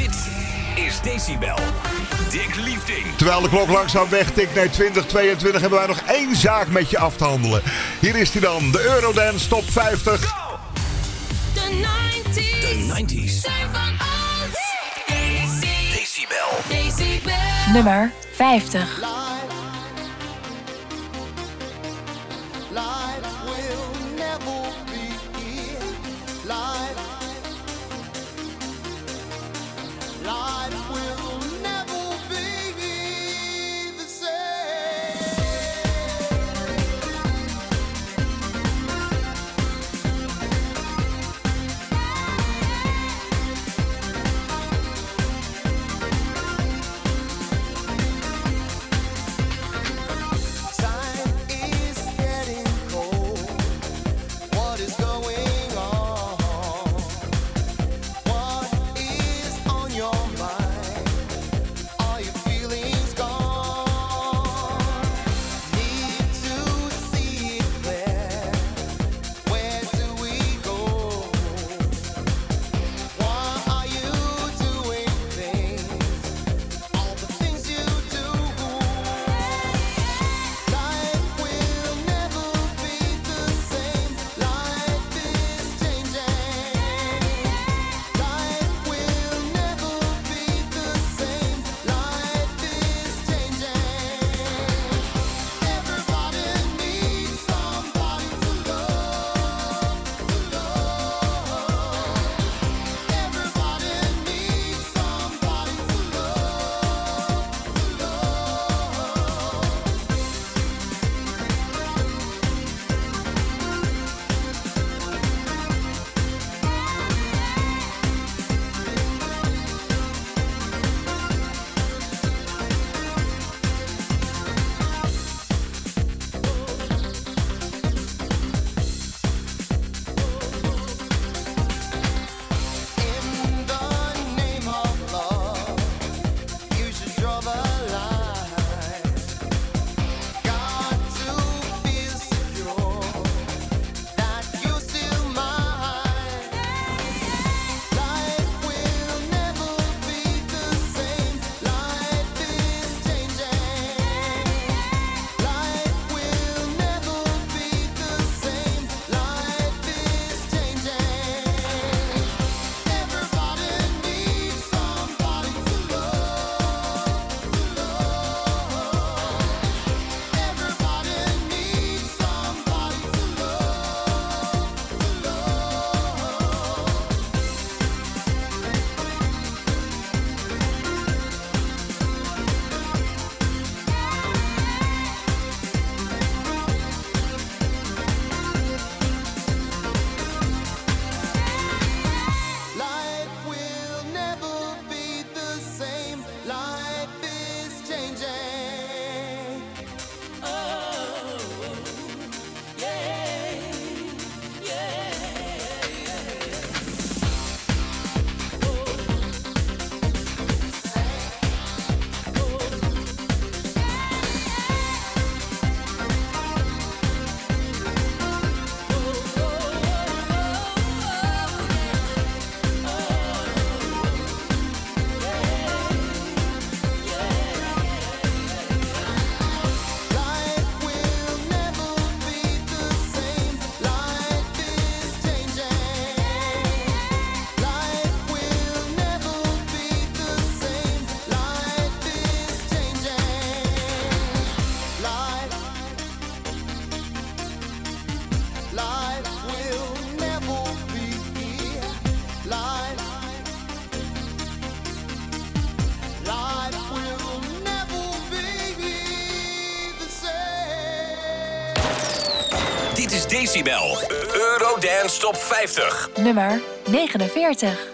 Dit is Decibel. Dick Liefding. Terwijl de klok langzaam wegtikt naar 2022 hebben wij nog één zaak met je af te handelen. Hier is hij dan, de Eurodance Top 50. De 90s. De 90s. Zijn van. Decibel. Decibel. Nummer 50. Dance Top 50. Nummer 49.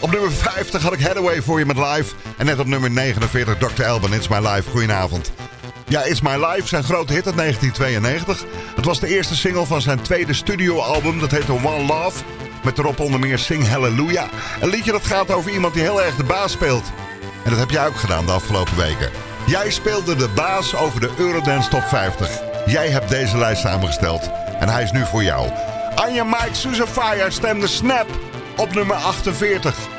Op nummer 50 had ik Hathaway voor je met live. En net op nummer 49 Dr. Elban, It's My Life. Goedenavond. Ja, It's My Life, zijn grote hit uit 1992. Het was de eerste single van zijn tweede studioalbum. Dat heette One Love. Met erop onder meer Sing Hallelujah. Een liedje dat gaat over iemand die heel erg de baas speelt. En dat heb jij ook gedaan de afgelopen weken. Jij speelde de baas over de Eurodance Top 50. Jij hebt deze lijst samengesteld. En hij is nu voor jou. Anja Mike Susan Fire stemde Snap op nummer 48.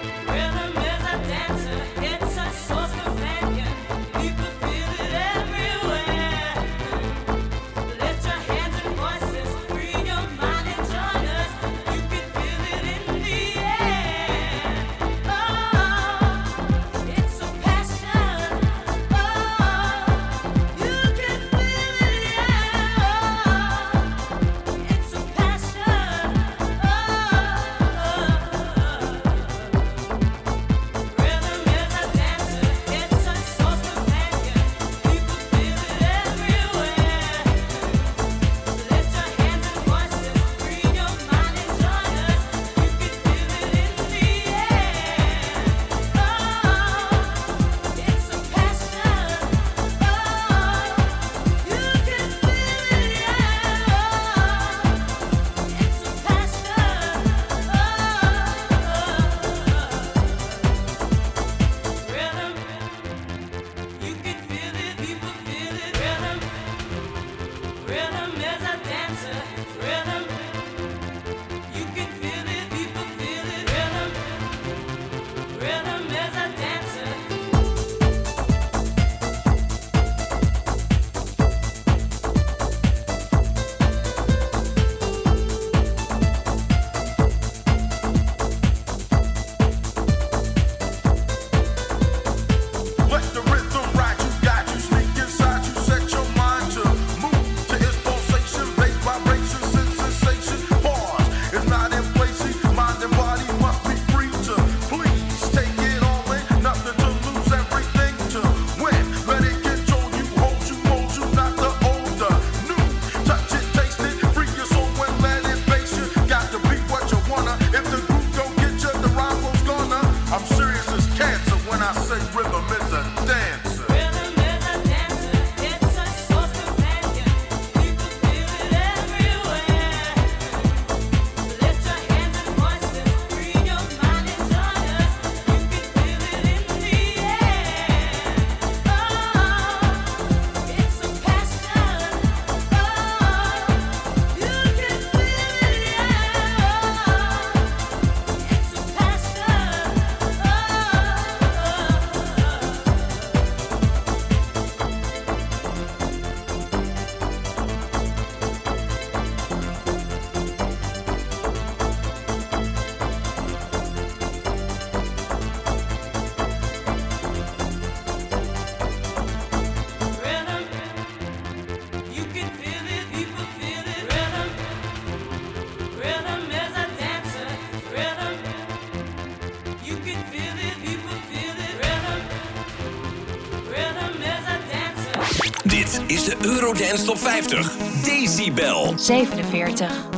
en stop 50. Decibel. 47.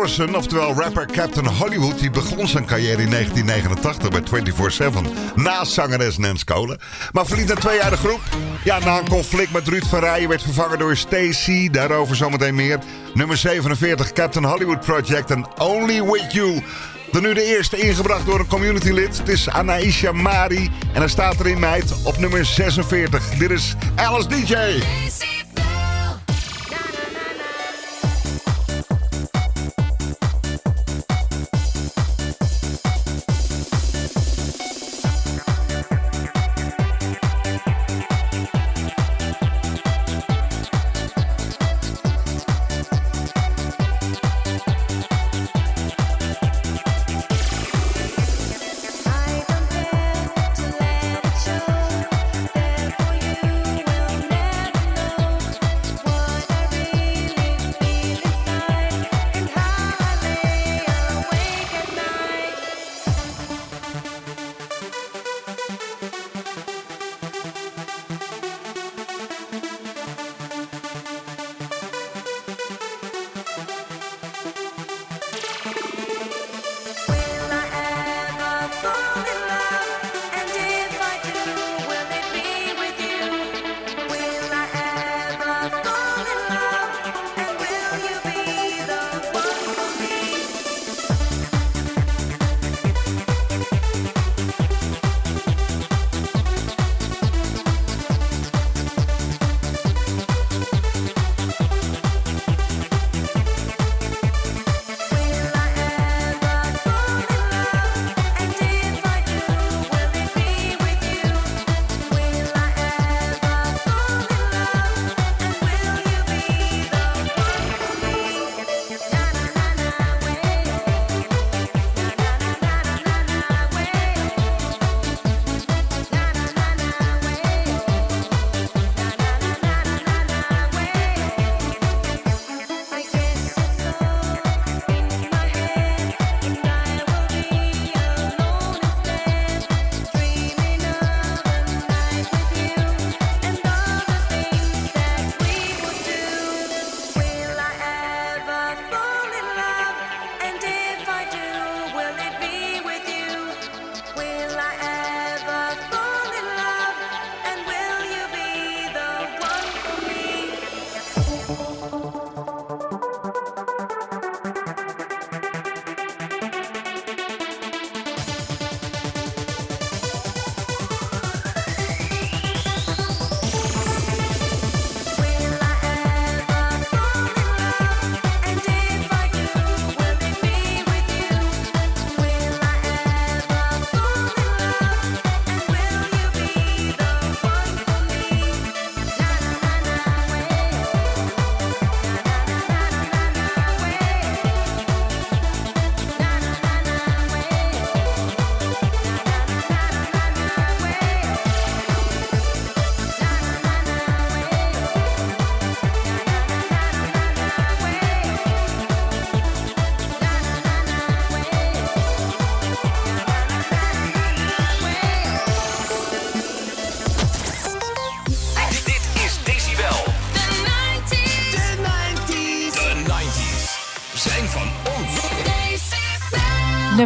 Harrison, oftewel rapper Captain Hollywood, die begon zijn carrière in 1989 bij 24-7 naast zangeres Nens Cole. Maar verliet een de groep. Ja, na een conflict met Ruud van Rijen werd vervangen door Stacy. Daarover zometeen meer. Nummer 47, Captain Hollywood Project en Only With You. De nu de eerste ingebracht door een communitylid. Het is Anaïsha Mari. En er staat er in meid op nummer 46. Dit is Alice DJ.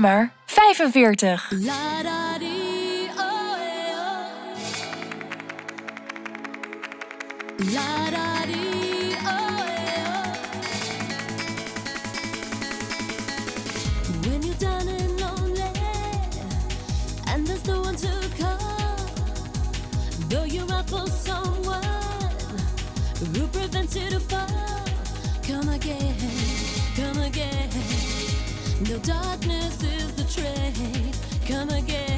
nummer 45. who fall. Come again, come again. No darkness is the trade. Come again.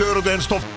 euro dance top.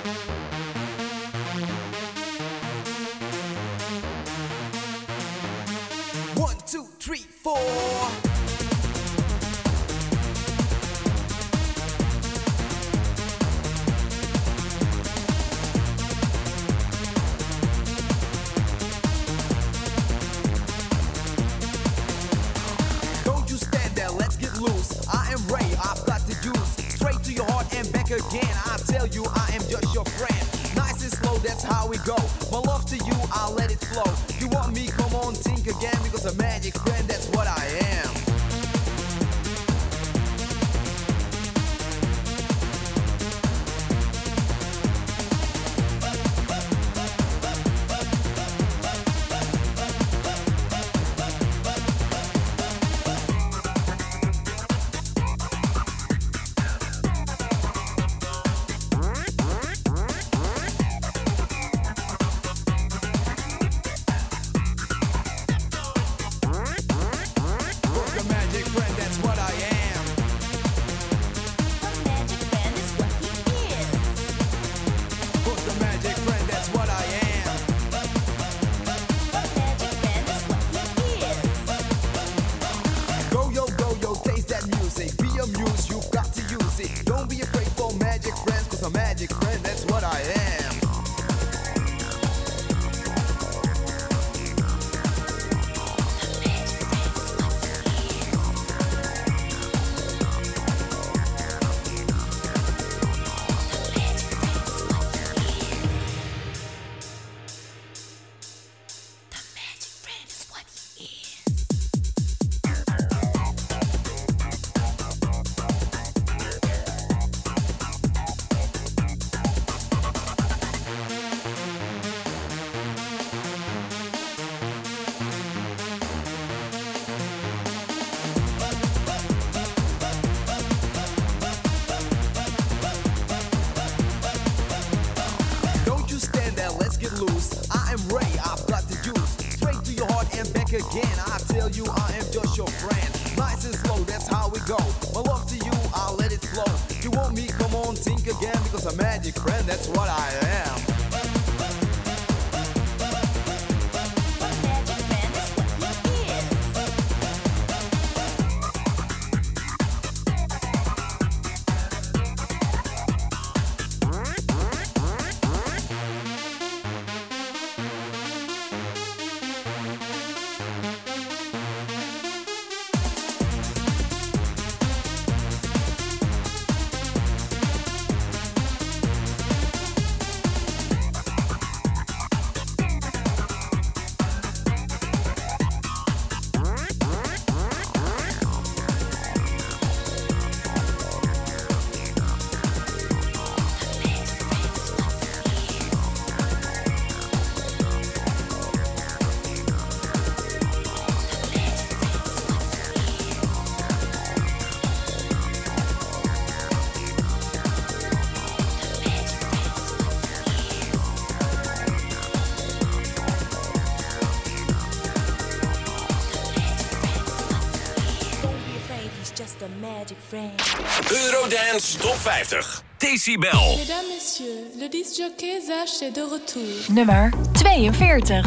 Dance Top 50. Decibel. Mesdames, messieurs, le disjockey Zach est de retour. Nummer 42.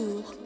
sourd.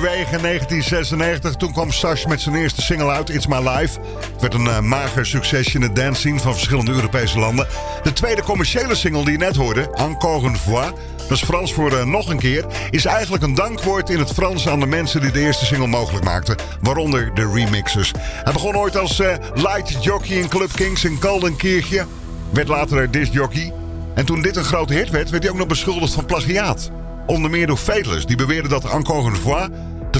Halverwege 1996. Toen kwam Sash met zijn eerste single uit, It's My Life. Het werd een eh, mager succesje in de dance van verschillende Europese landen. De tweede commerciële single die je net hoorde, Encore une fois... dat is Frans voor eh, nog een keer... is eigenlijk een dankwoord in het Frans aan de mensen die de eerste single mogelijk maakten. Waaronder de remixers. Hij begon ooit als eh, light jockey in Club Kings in Kaldenkirchje. Werd later discjockey. En toen dit een grote hit werd, werd hij ook nog beschuldigd van plagiaat. Onder meer door Velus, die beweerde dat Encore une fois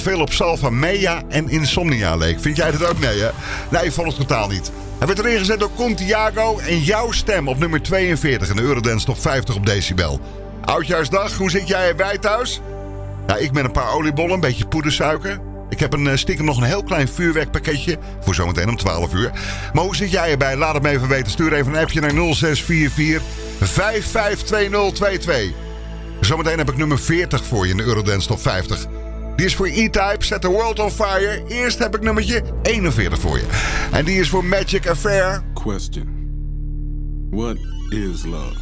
veel op Salva Mea en Insomnia leek. Vind jij dat ook? Nee, hè? Nee, ik vond het totaal niet. Hij werd erin gezet door Contiago en jouw stem op nummer 42 in de Eurodance Top 50 op decibel. Oudjaarsdag, hoe zit jij erbij thuis? Ja, ik met een paar oliebollen, een beetje poedersuiker. Ik heb een, eh, stiekem nog een heel klein vuurwerkpakketje. Voor zometeen om 12 uur. Maar hoe zit jij erbij? Laat het me even weten. Stuur even een appje naar 0644 552022. Zometeen heb ik nummer 40 voor je in de Eurodance Top 50. Die is voor E-Type, Set the World on Fire. Eerst heb ik nummertje 41 voor je. En die is voor Magic Affair. Question What is love?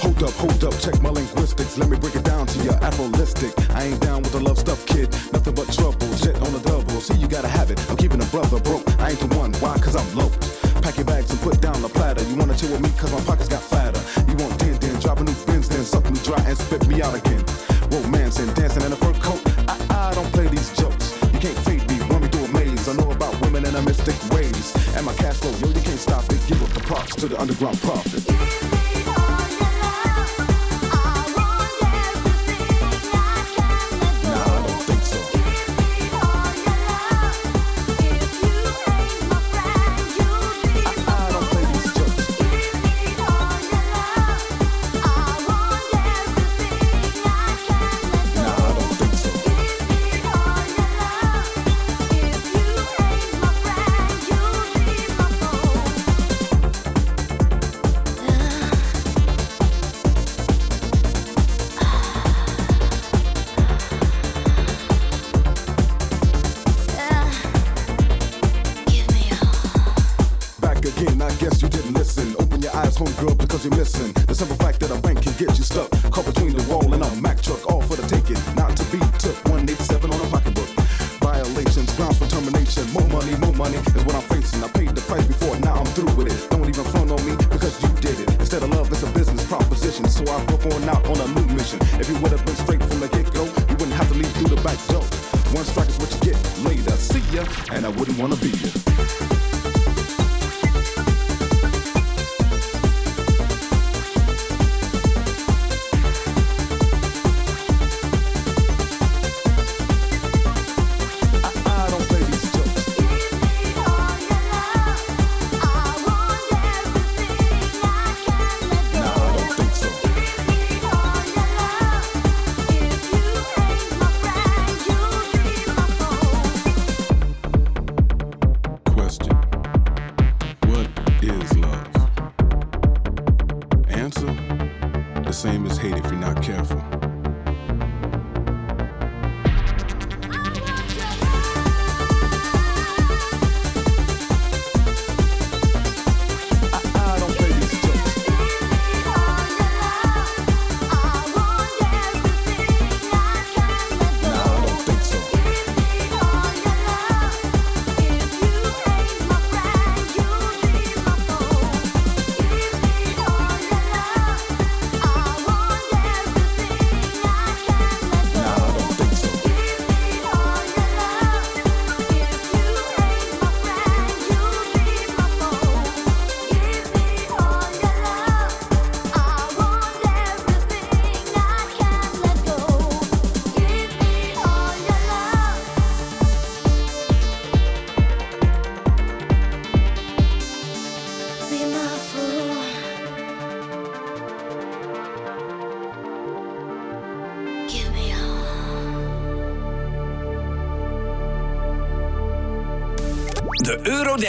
Hold up, hold up, check my linguistics. Let me break it down to you. Afrolistic. I ain't down with the love stuff, kid. Nothing but trouble. Shit on the double. See, you gotta have it. I'm keeping a brother broke. I ain't the one. Why? Cause I'm low. Pack your bags and put down the platter. You wanna chill with me? Cause my pockets got fatter. You want din din, drop a new bins, then suck me dry and spit me out again. Romance and dancing in a fur coat. I, I don't play these jokes. You can't fade me, run me through a maze. I know about women and a mystic ways. And my cash flow, yo, you can't stop it. Give up the props to the underground prophet.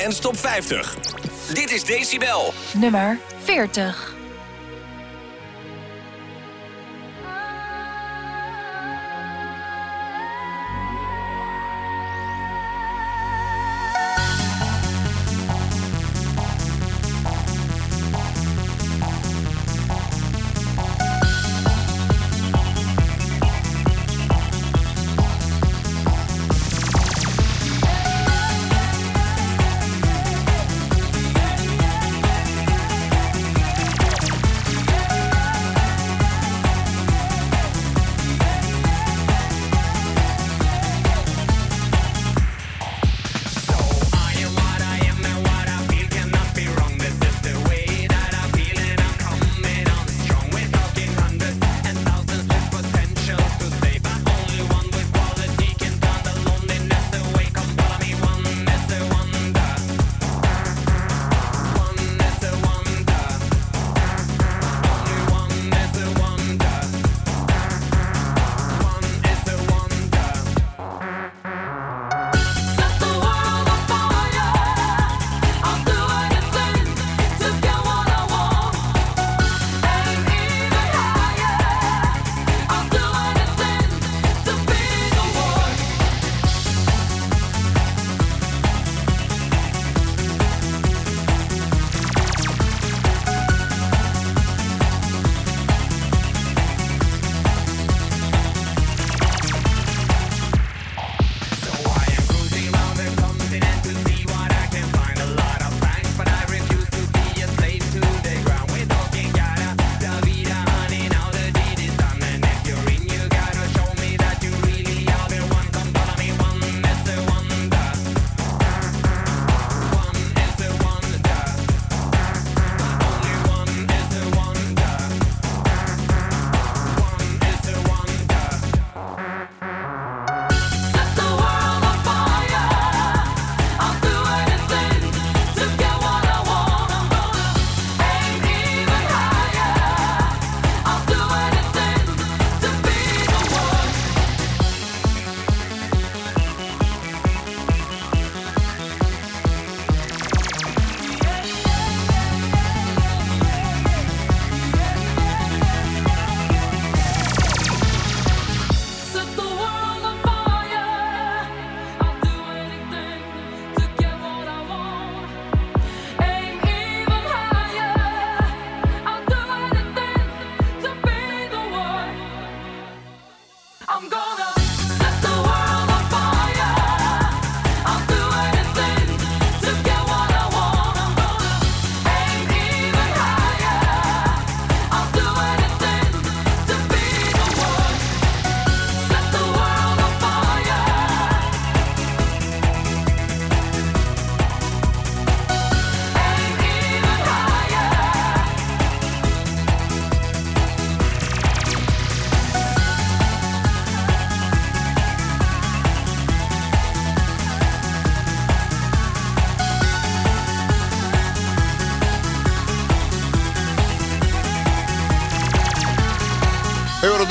Eurodance Top 50. Dit is Decibel. Nummer 40.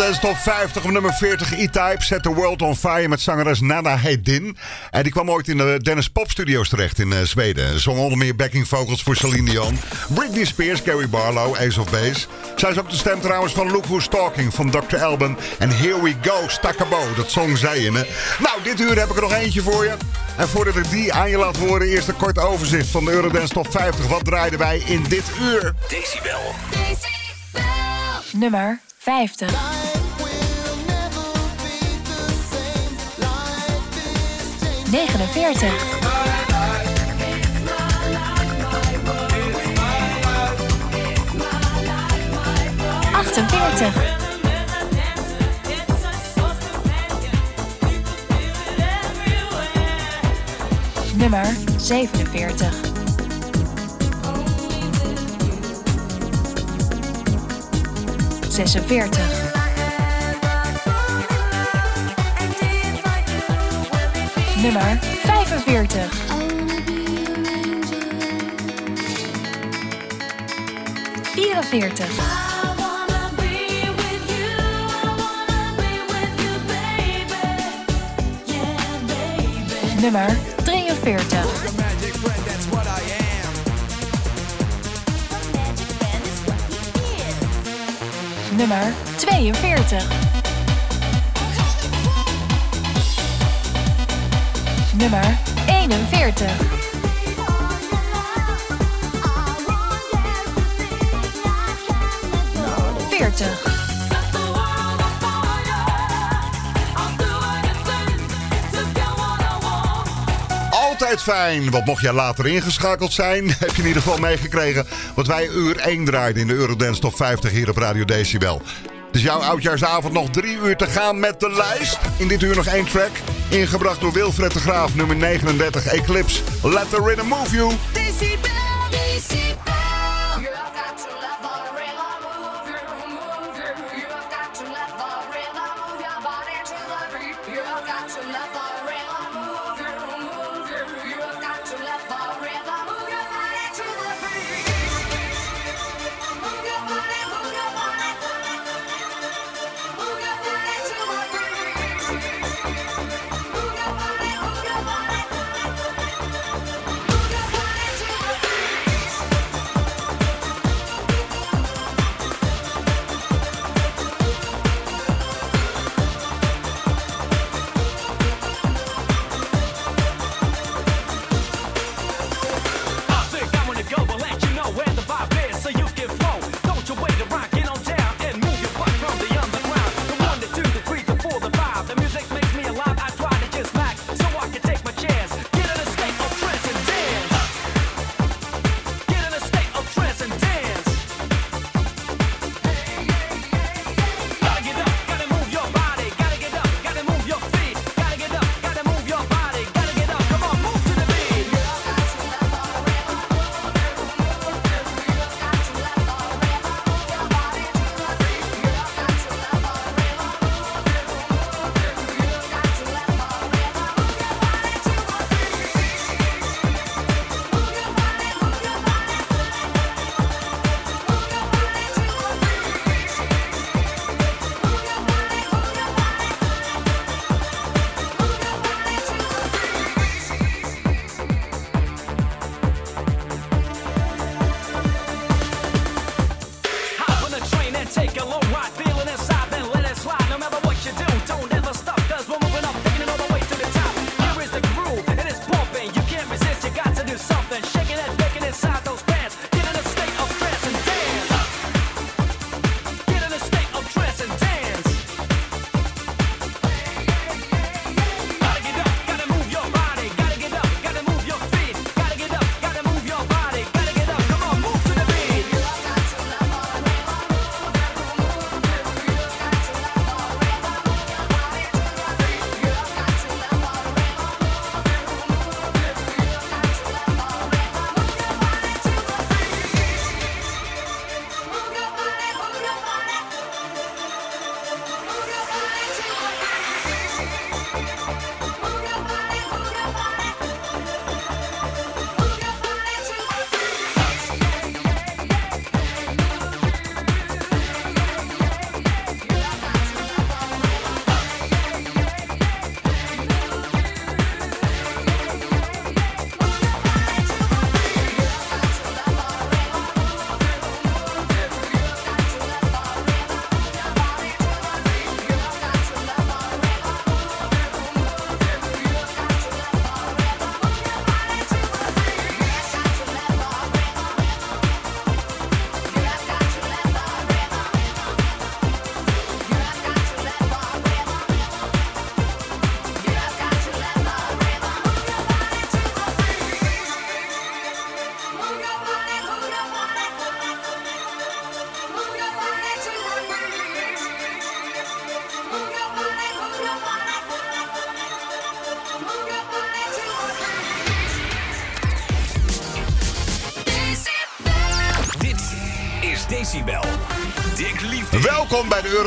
Eurodance Top 50 op nummer 40. E-Type Set the World on Fire met zangeres Nana Hedin. En die kwam ooit in de Dennis Pop Studios terecht in eh, Zweden. Zong onder meer backing vocals voor Celine Dion, Britney Spears, Gary Barlow, Ace of Base. Zij is ook de stem trouwens van Look Who's Talking van Dr. Alban. En Here We Go, Stakkabo, dat zong zij in. Hè? Nou, dit uur heb ik er nog eentje voor je. En voordat ik die aan je laat horen, eerst een kort overzicht van de Eurodance Top 50. Wat draaiden wij in dit uur? Decibel. Nummer 50. Negenenveertig. Achtenveertig. Nummer 47. Zesenveertig. Nummer 45. Vierenveertig. Nummer 43. Nummer 42. Nummer 41. Veertig. Altijd fijn. Wat mocht jij later ingeschakeld zijn, heb je in ieder geval meegekregen wat wij uur 1 draaiden in de Eurodance Top 50 hier op Radio Decibel. Dus jouw oudjaarsavond nog drie uur te gaan met de lijst. In dit uur nog één track. Ingebracht door Wilfred de Graaf, nummer 39, Eclipse. Let the rhythm move you.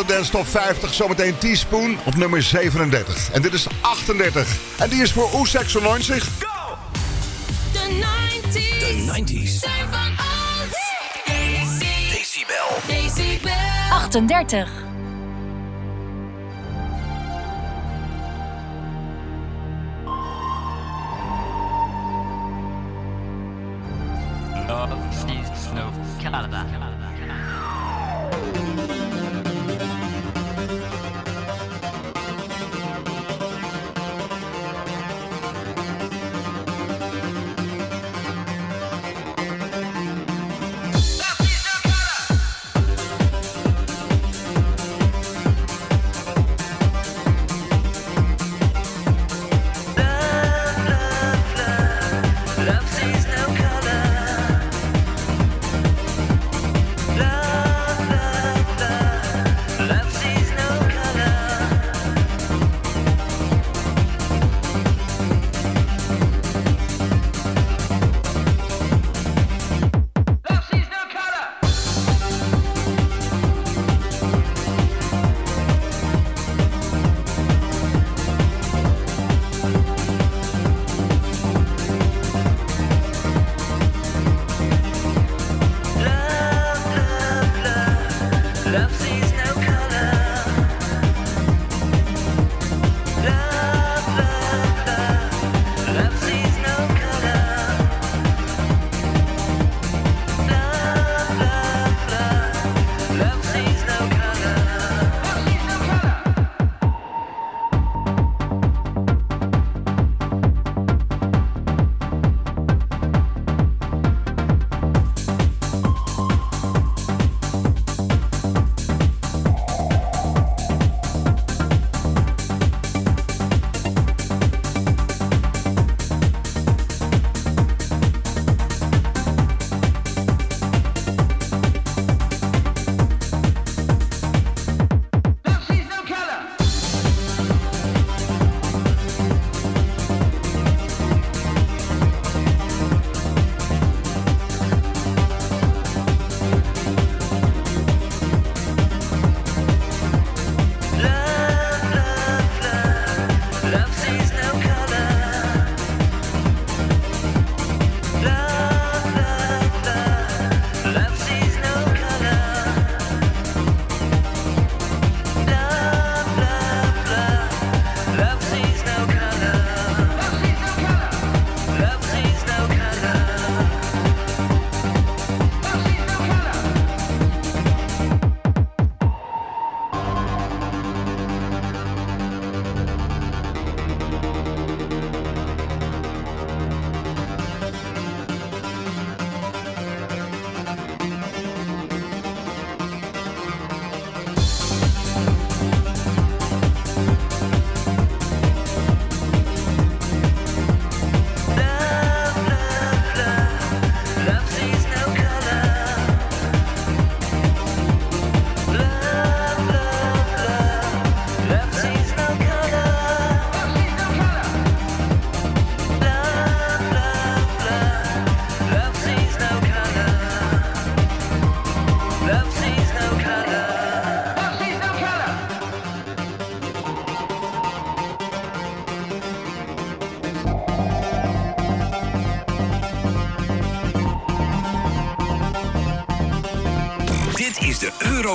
Eurodance Top 50. Zometeen Teaspoon op nummer 37. En dit is 38. En die is voor Oesek 90. Go! The 90s. The 90s. Zijn van. Decibel. Decibel. 38.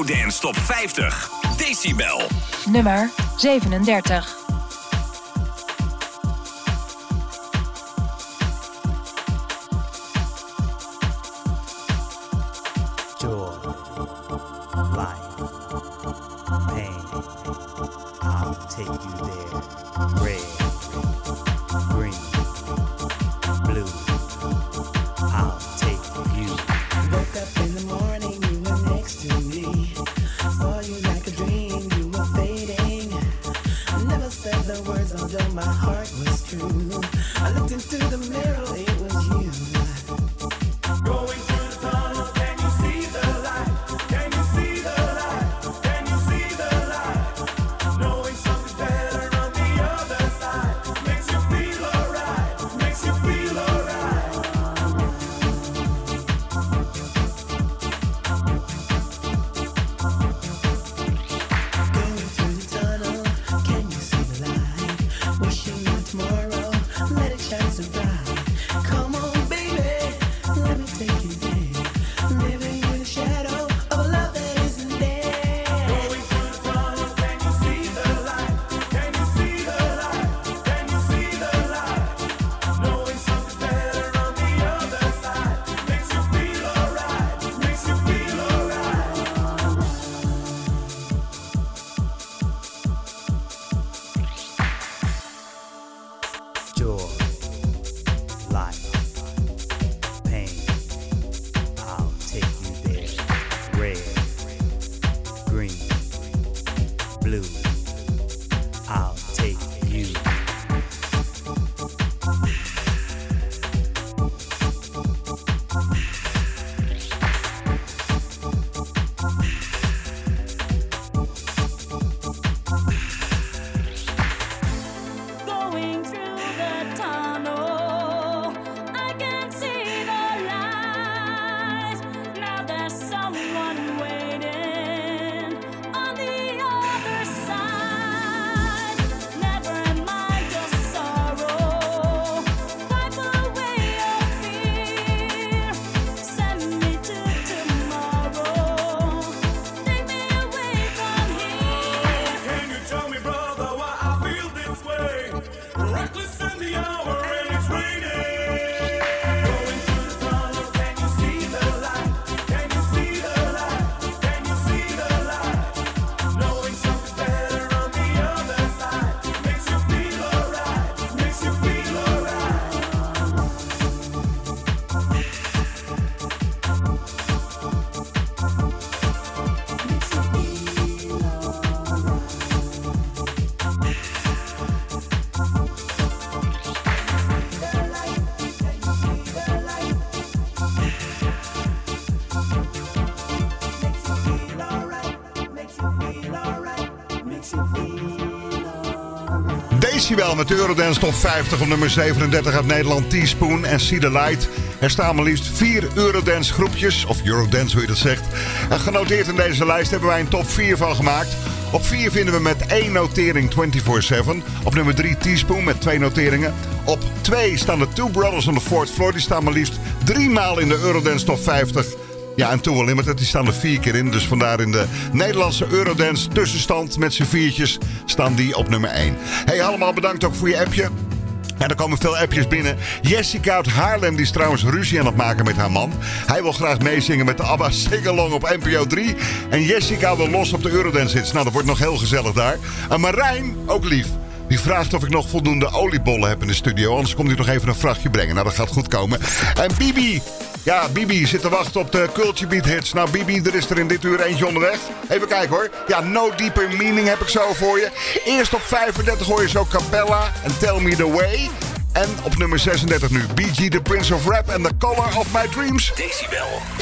Eurodance Top 50. Decibel. Nummer 37. Decibel met Eurodance Top 50 op nummer 37 uit Nederland. Teaspoon en See the Light. Er staan maar liefst vier Eurodance groepjes, of Eurodance hoe je dat zegt. En genoteerd in deze lijst hebben wij een top 4 van gemaakt. Op 4 vinden we met één notering 24-7. Op nummer 3 Teaspoon met twee noteringen. Op 2 staan de Two Brothers on the Fourth Floor. Die staan maar liefst drie maal in de Eurodance Top 50. Ja, en Tour Limited, die staan er vier keer in. Dus vandaar in de Nederlandse Eurodance tussenstand met z'n viertjes staan die op nummer 1. Hey, allemaal bedankt ook voor je appje. En er komen veel appjes binnen. Jessica uit Haarlem die is trouwens ruzie aan het maken met haar man. Hij wil graag meezingen met de ABBA Singalong op NPO 3. En Jessica wil los op de Eurodance hits. Nou, dat wordt nog heel gezellig daar. En Marijn, ook lief. Die vraagt of ik nog voldoende oliebollen heb in de studio. Anders komt hij nog even een vrachtje brengen. Nou, dat gaat goed komen. En Bibi. Ja, Bibi zit te wachten op de Culture Beat hits. Nou, Bibi, er is er in dit uur eentje onderweg. Even kijken hoor. Ja, No Deeper Meaning heb ik zo voor je. Eerst op 35 hoor je zo Capella en Tell Me The Way. En op nummer 36 nu BG The Prince of Rap en The Color of My Dreams. Decibel.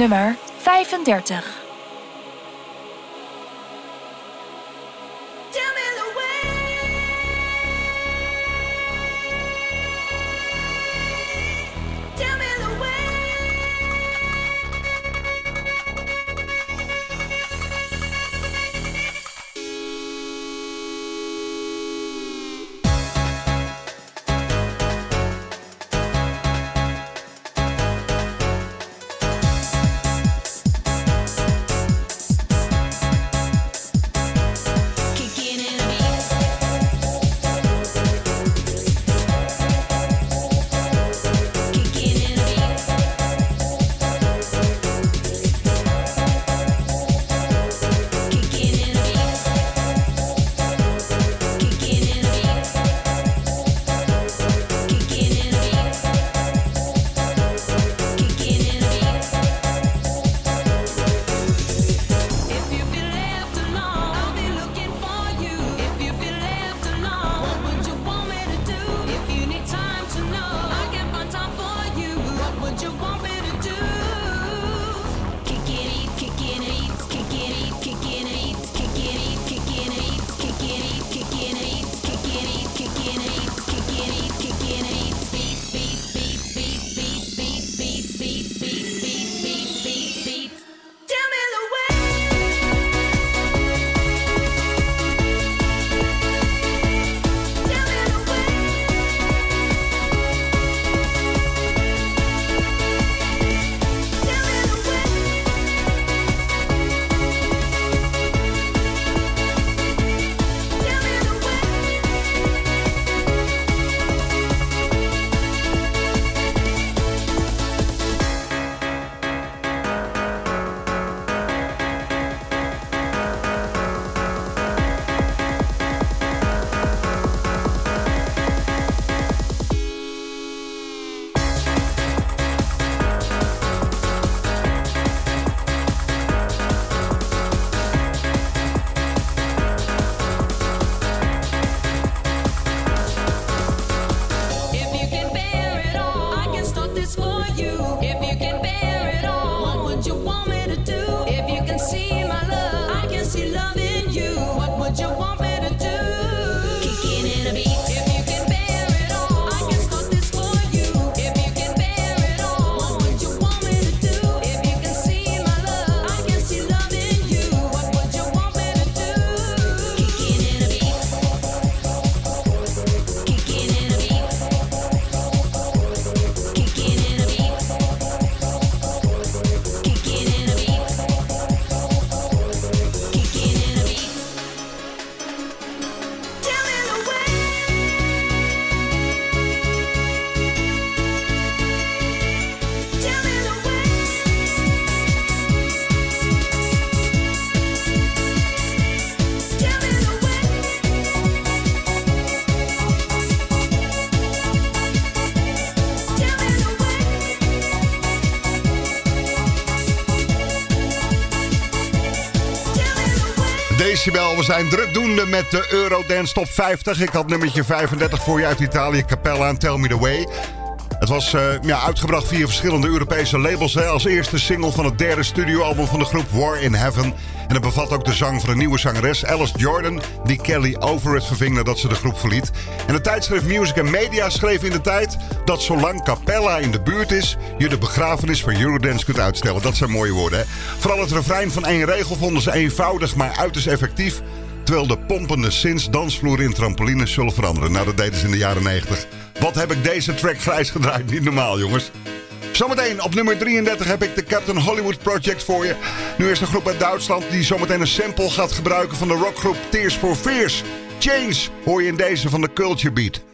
Nummer 35. wist we zijn drukdoende met de Eurodance Top 50. Ik had nummertje 35 voor je uit Italië, Capella en Tell Me The Way. Het was eh, ja, uitgebracht via verschillende Europese labels. Als eerste single van het derde studioalbum van de groep War in Heaven. En het bevat ook de zang van een nieuwe zangeres, Alice Jordan, die Kelly Overett verving nadat ze de groep verliet. En het tijdschrift Music Media schreef in de tijd: dat zolang Capella in de buurt is, je de begrafenis van Eurodance kunt uitstellen. Dat zijn mooie woorden. Hè? Vooral het refrein van één regel vonden ze eenvoudig, maar uiterst effectief. Terwijl de pompende sinds dansvloer in trampolines zullen veranderen. Nou, dat deden ze in de jaren 90. Wat heb ik deze track grijs gedraaid? Niet normaal, jongens. Zometeen op nummer 33 heb ik de Captain Hollywood Project voor je. Nu is een groep uit Duitsland die zometeen een sample gaat gebruiken van de rockgroep Tears for Fears. Change hoor je in deze van de Culture Beat.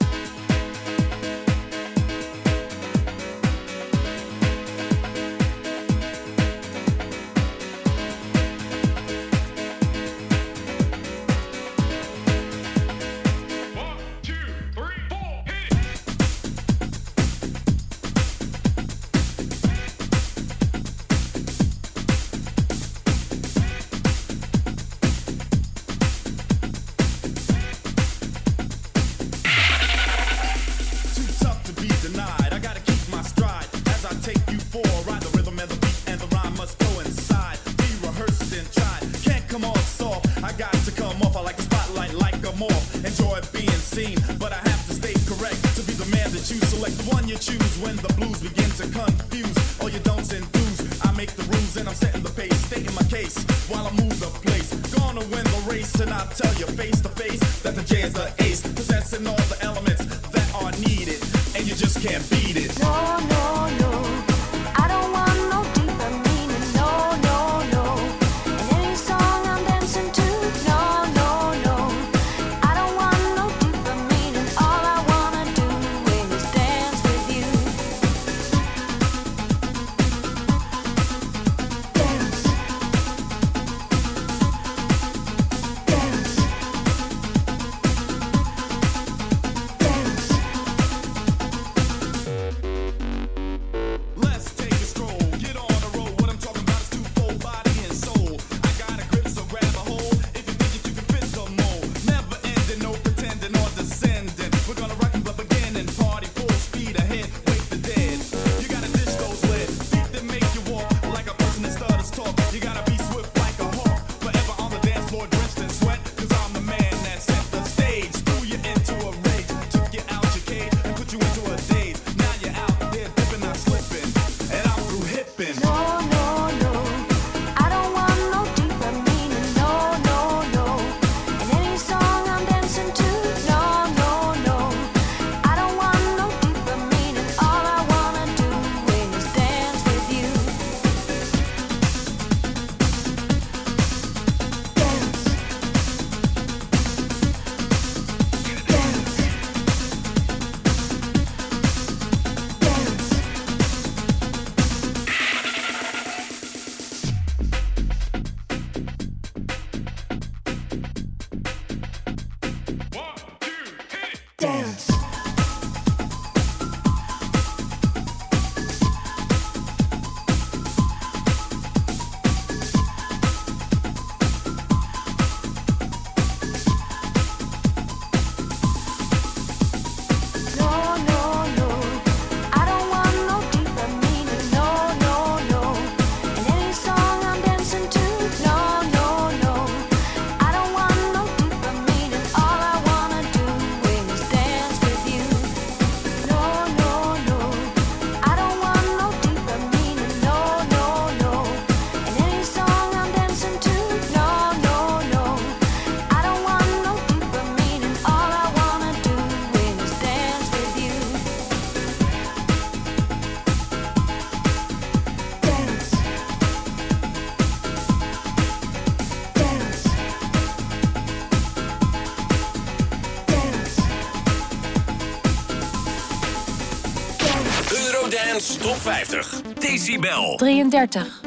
50. Decibel. 33.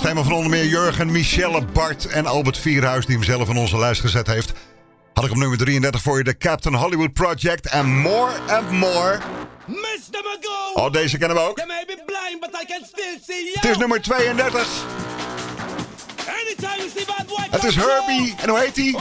stemmen van onder meer Jurgen, Michelle, Bart en Albert Vierhuis, die hem zelf in onze lijst gezet heeft. Had ik op nummer 33 voor je de Captain Hollywood Project en More and More. Mr. McGo! Oh, deze kennen we ook. Het is nummer 32. Het is Herbie. En hoe heet hij?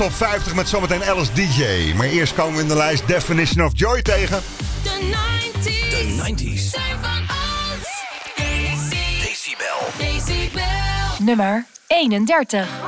Top 50 met zometeen Alice DJ. Maar eerst komen we in de lijst Definition of Joy tegen. De 90s. De 90s. Zijn van Decibel. Nummer 31.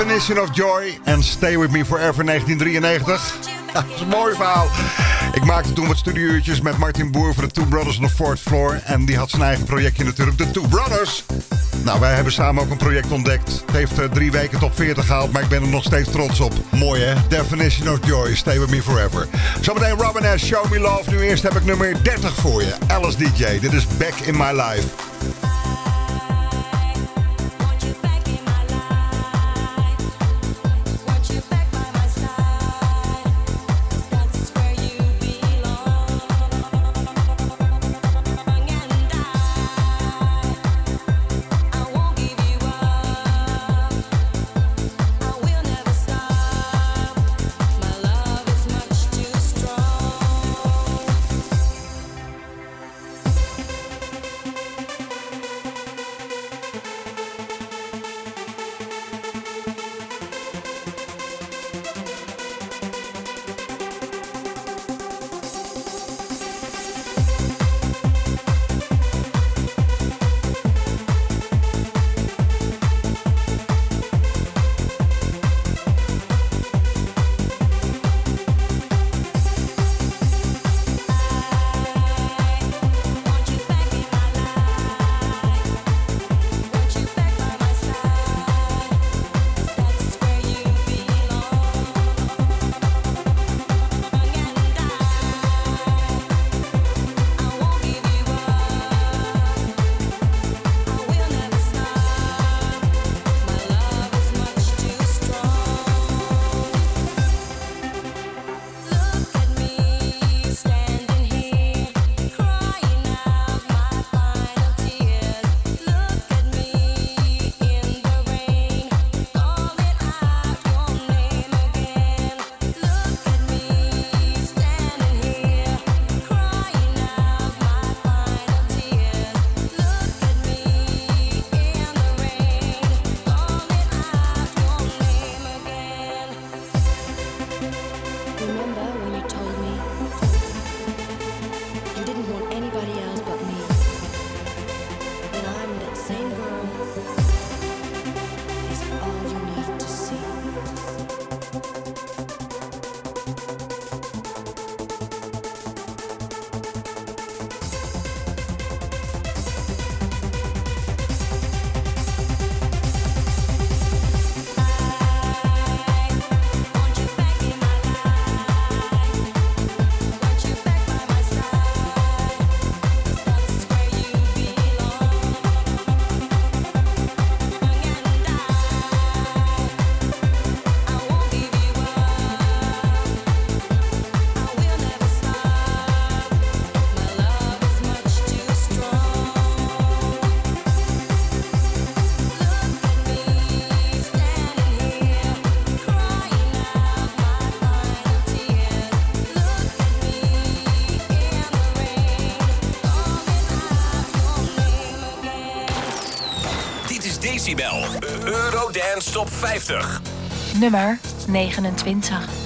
Definition of Joy en Stay With Me Forever 1993. Dat is een mooi verhaal. Ik maakte toen wat studieuurtjes met Martin Boer van de Two Brothers on the Fourth Floor. En die had zijn eigen projectje natuurlijk, de Two Brothers. Nou, wij hebben samen ook een project ontdekt. Het heeft eh, drie weken top 40 gehaald, maar ik ben er nog steeds trots op. Mooi hè? Definition of Joy, Stay With Me Forever. Zometeen Robin S. Show Me Love. Nu eerst heb ik nummer 30 voor je. Alice DJ. Dit is Back In My Life. 50. Nummer 29.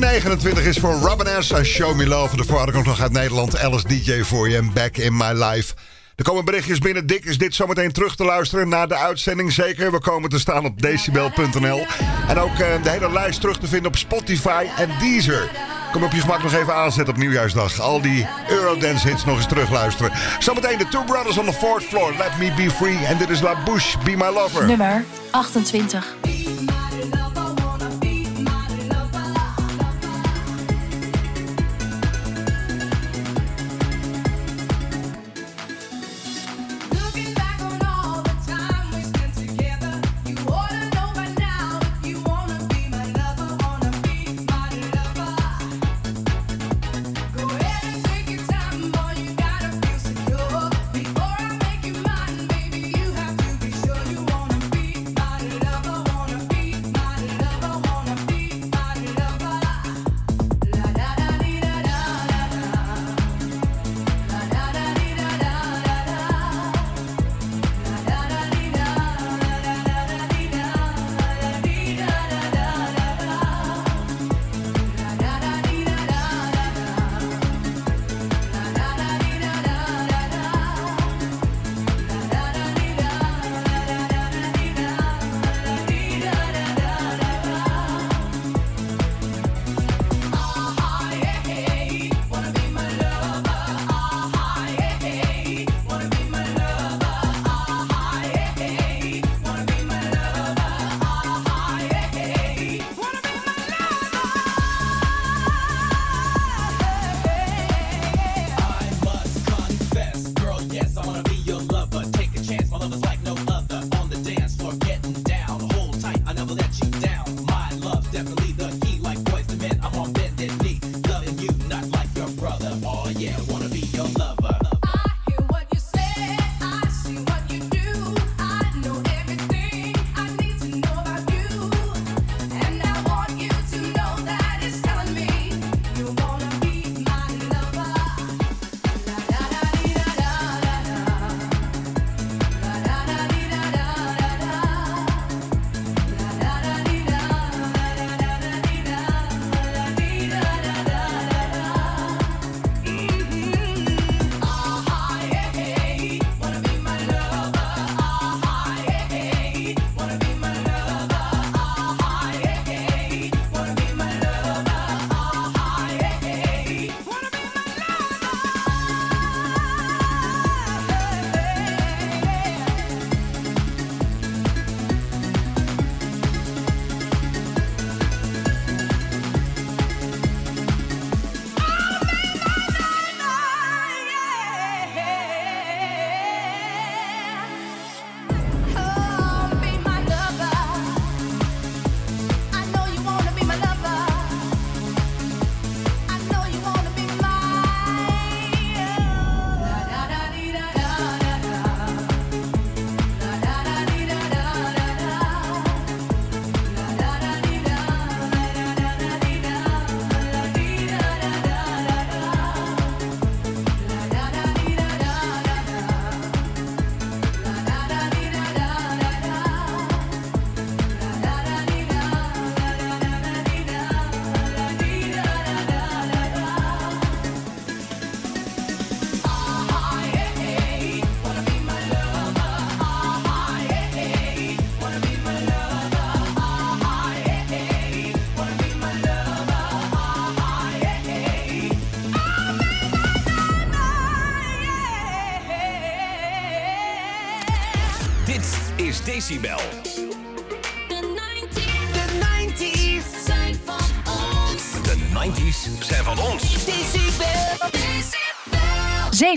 29 is voor Robin S. en Show Me Love. De vooruit komt nog uit Nederland. Alice DJ voor je en Back in My Life. Er komen berichtjes binnen. Dick is dit zometeen terug te luisteren na de uitzending. Zeker, we komen te staan op decibel.nl. En ook eh, de hele lijst terug te vinden op Spotify en Deezer. Kom op je gemak nog even aanzetten op Nieuwjaarsdag. Al die Eurodance hits nog eens terugluisteren. Zometeen de Two Brothers on the Fourth Floor. Let me be free. En dit is La Bouche, Be My Lover. Nummer 28.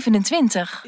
27.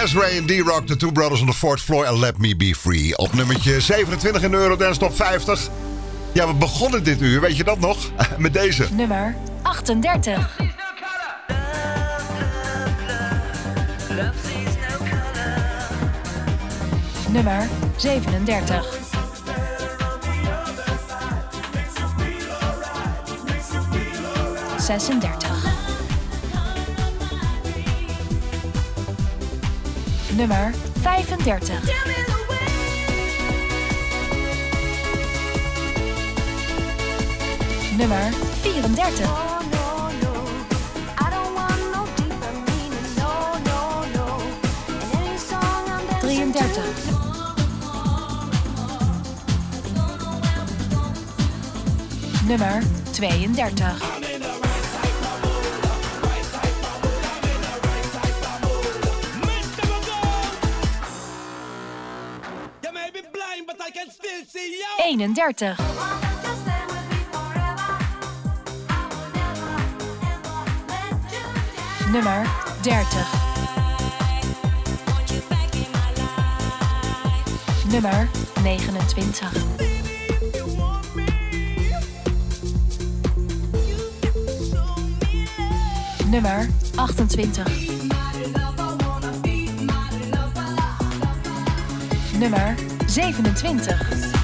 Desiree en D-Rock, de Two Brothers on the Fourth Floor en Let Me Be Free. Op nummertje 27 in de Eurodance Top 50. Ja, we begonnen dit uur, weet je dat nog? Met deze. Nummer 38. Nummer 37. Zesendertig. Nummer 35. Nummer 34. Drieëndertig. Nummer 32. 30. Nummer 30. Nummer 29. Nummer 28. Nummer 27.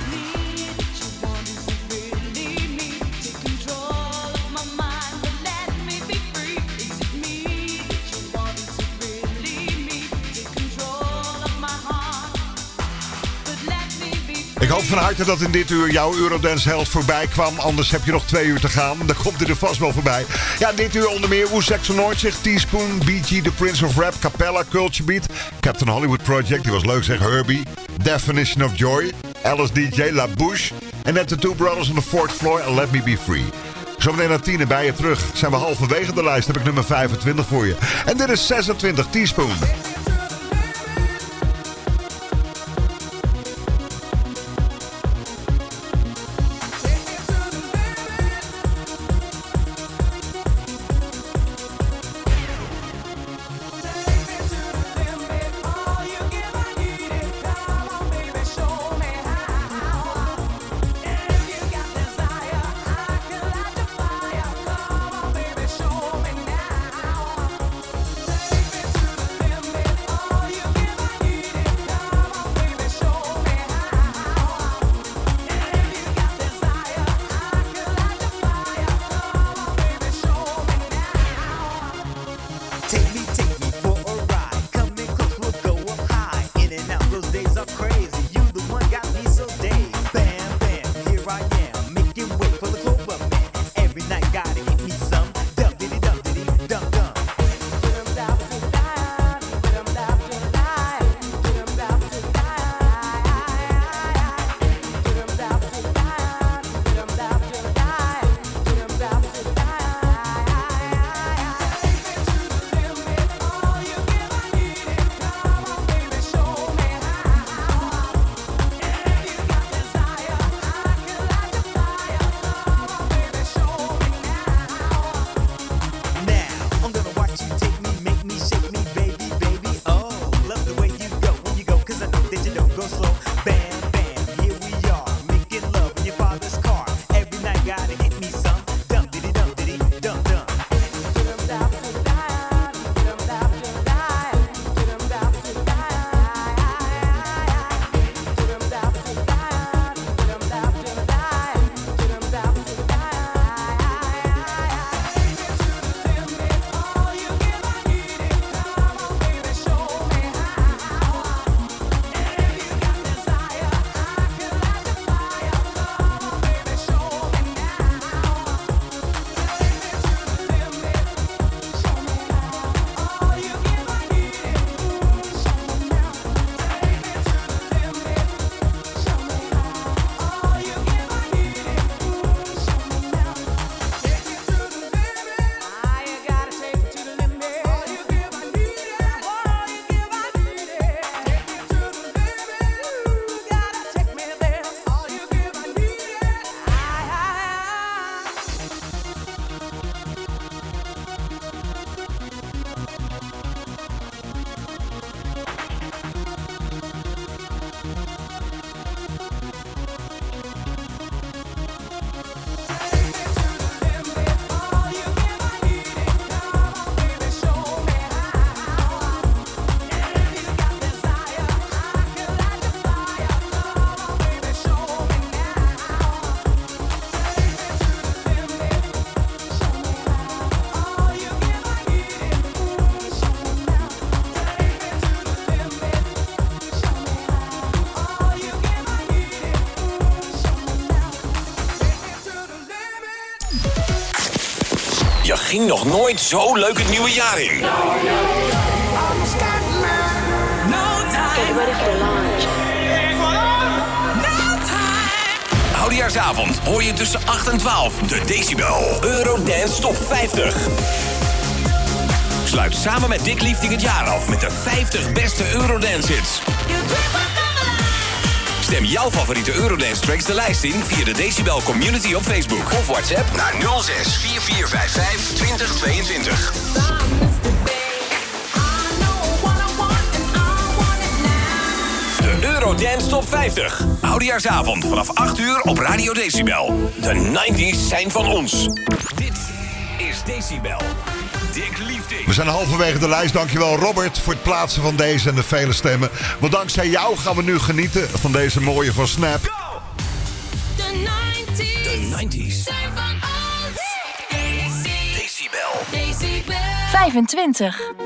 Hoop van harte dat in dit uur jouw Eurodance held voorbij kwam. Anders heb je nog twee uur te gaan. Dan komt hij er vast wel voorbij. Ja, dit uur onder meer Woe Saxonoid zich, Teaspoon, BG, The Prince of Rap, Capella, Culture Beat, Captain Hollywood Project, die was leuk zeg, Herbie, Definition of Joy, Alice DJ, La Bouche en net de Two Brothers on the Fourth Floor en Let Me Be Free. Zometeen na tien en bij je terug. Zijn we halverwege de lijst, heb ik nummer 25 voor je. En dit is 26, Teaspoon. Nog nooit zo leuk het nieuwe jaar in. Oudejaarsavond hoor je tussen 8 en 12 de Decibel Eurodance Top 50. Sluit samen met Dick Liefding het jaar af met de 50 beste Eurodance hits. Stem jouw favoriete Eurodance tracks de lijst in via de Decibel Community op Facebook of WhatsApp naar 06 4455 2022. De Eurodance Top 50. Oudejaarsavond vanaf 8 uur op Radio Decibel. De 90s zijn van ons. Dit is Decibel. Dick Liefding. We zijn halverwege de lijst. Dankjewel Robert voor het plaatsen van deze en de vele stemmen. Want dankzij jou gaan we nu genieten van deze mooie van Snap. De 90s. De 90s. Zijn van ons. Decibel. Decibel. 25.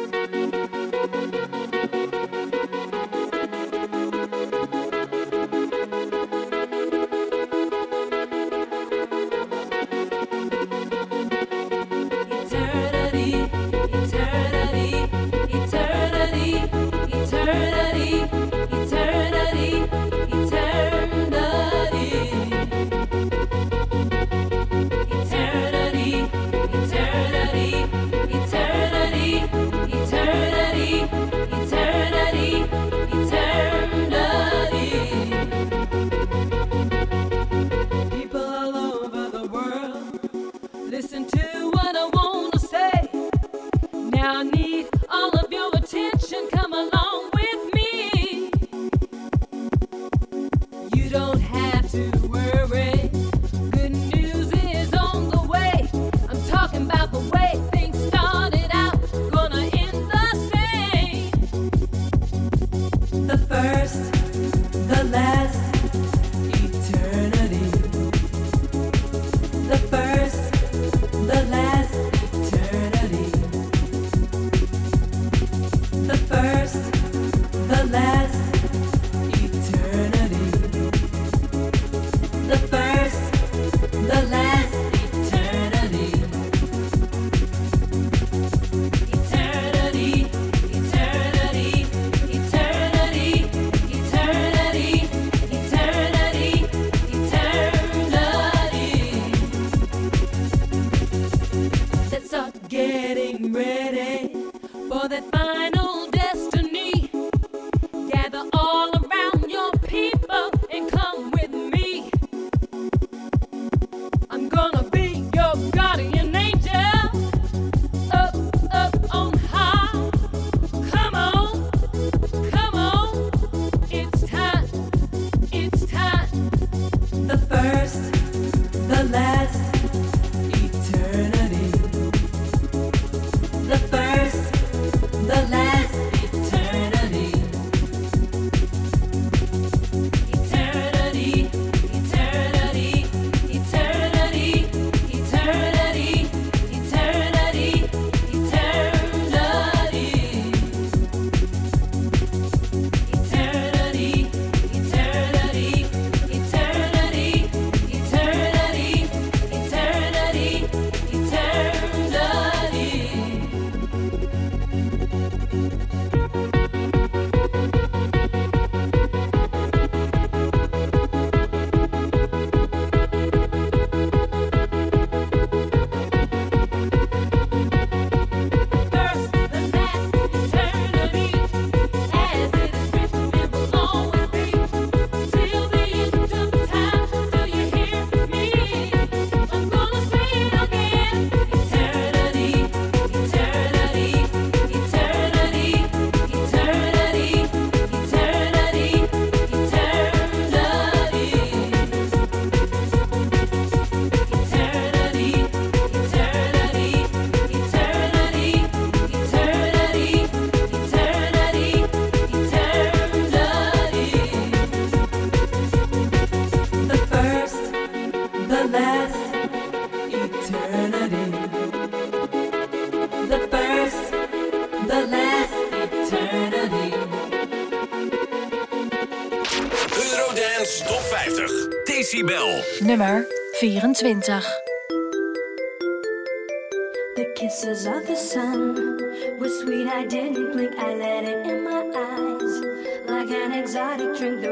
Decibel. Nummer 24. The kisses of the sun were sweet. I didn't blink. I let it in my eyes. Like an exotic drink.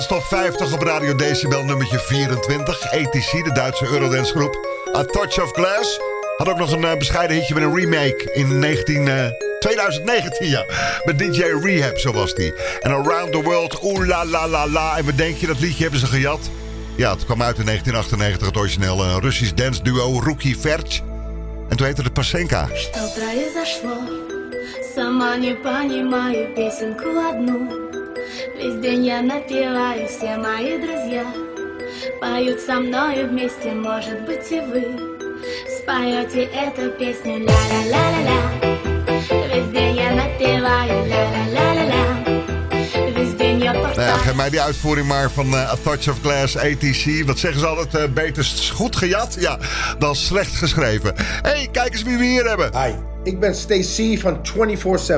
Stop 50 op Radio Decibel nummertje 24. ATC, de Duitse Eurodance groep. A Touch of Glass. Had ook nog een eh, bescheiden hitje met een remake in 19, 2019. Eh, ja. Met DJ Rehab, zo was die. En Around the World, oeh la la la la. En wat denk je, dat liedje hebben ze gejat? Ja, het kwam uit in 1998, het origineel een Russisch dance duo Rookie Verch. En toen heette het Pasenka. Весь день я напиваю, все мои друзья Поют со мною вместе, может быть и вы Споете эту песню ля-ля-ля-ля-ля Весь день я напиваю ля-ля-ля-ля-ля nou Geef mij die uitvoering maar van uh, A Touch of Glass, ATC. Wat zeggen ze altijd? Uh, beter goed gejat ja, dan slecht geschreven. hey, kijk eens wie we hier hebben. Hi. Ik ben Stacy van 24-7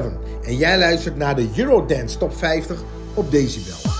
en jij luistert naar de Eurodance Top 50 op Decibel.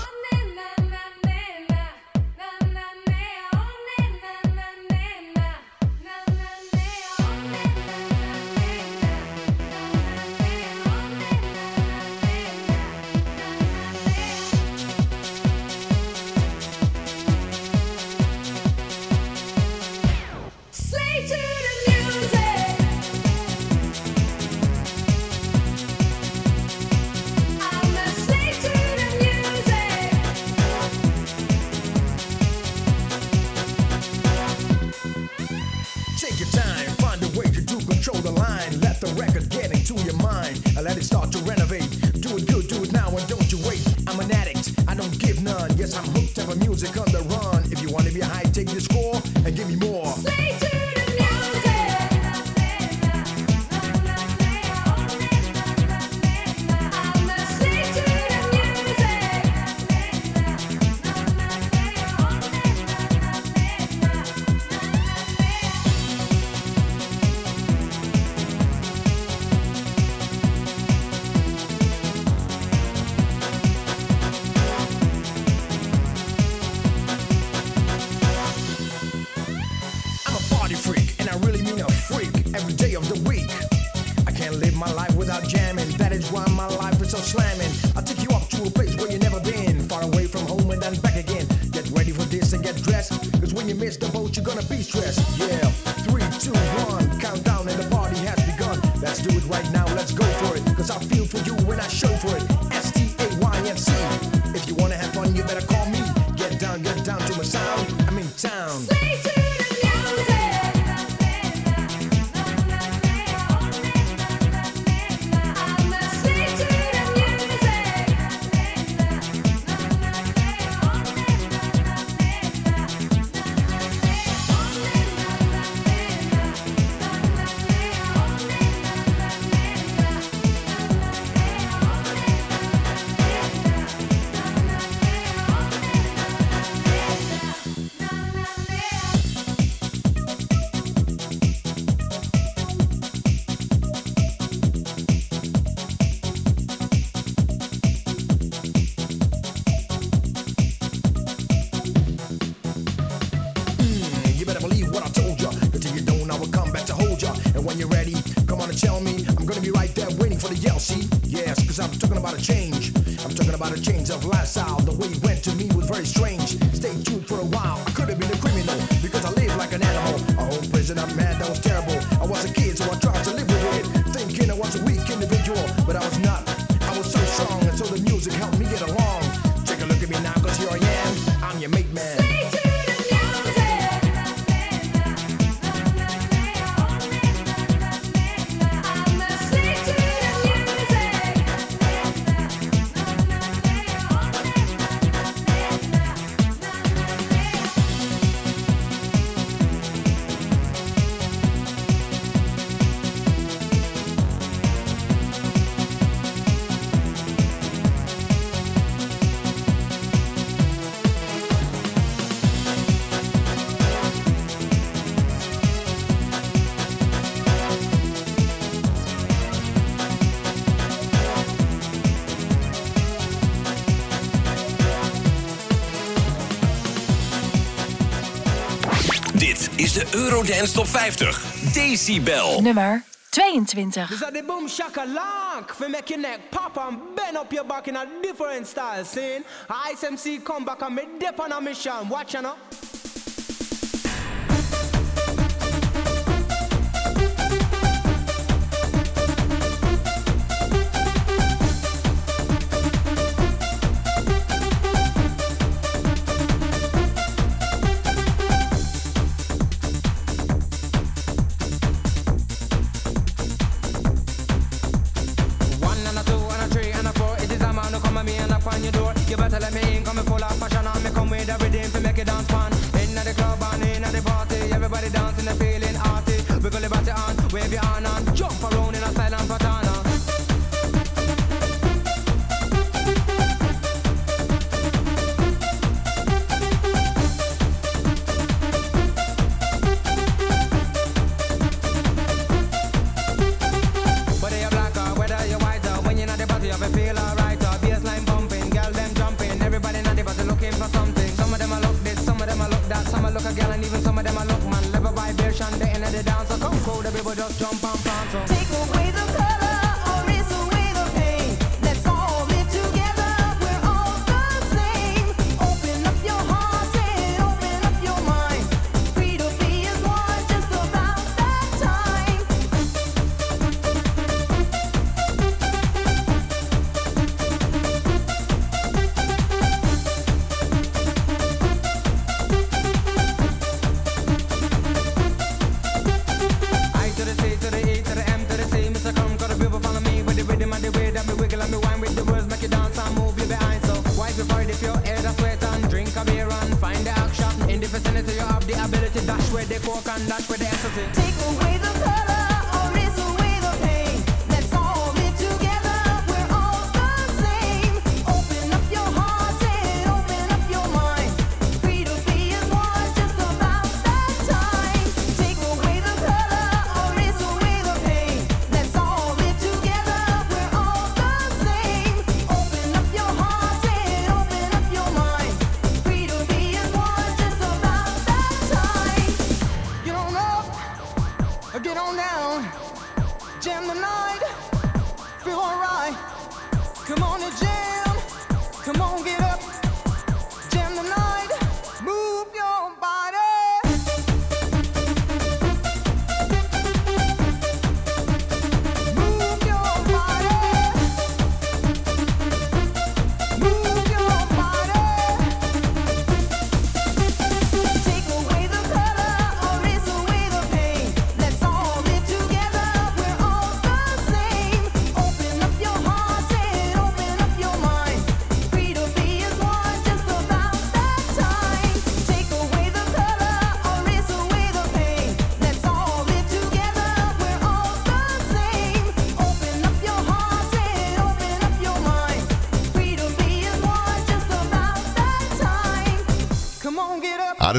Eurodance Top 50. Decibel. Nummer 22. This is the boom shaka lock for make your neck pop and bend up your back in a different style. Seeing ISMC come back and me dip on a mission. Watch you know.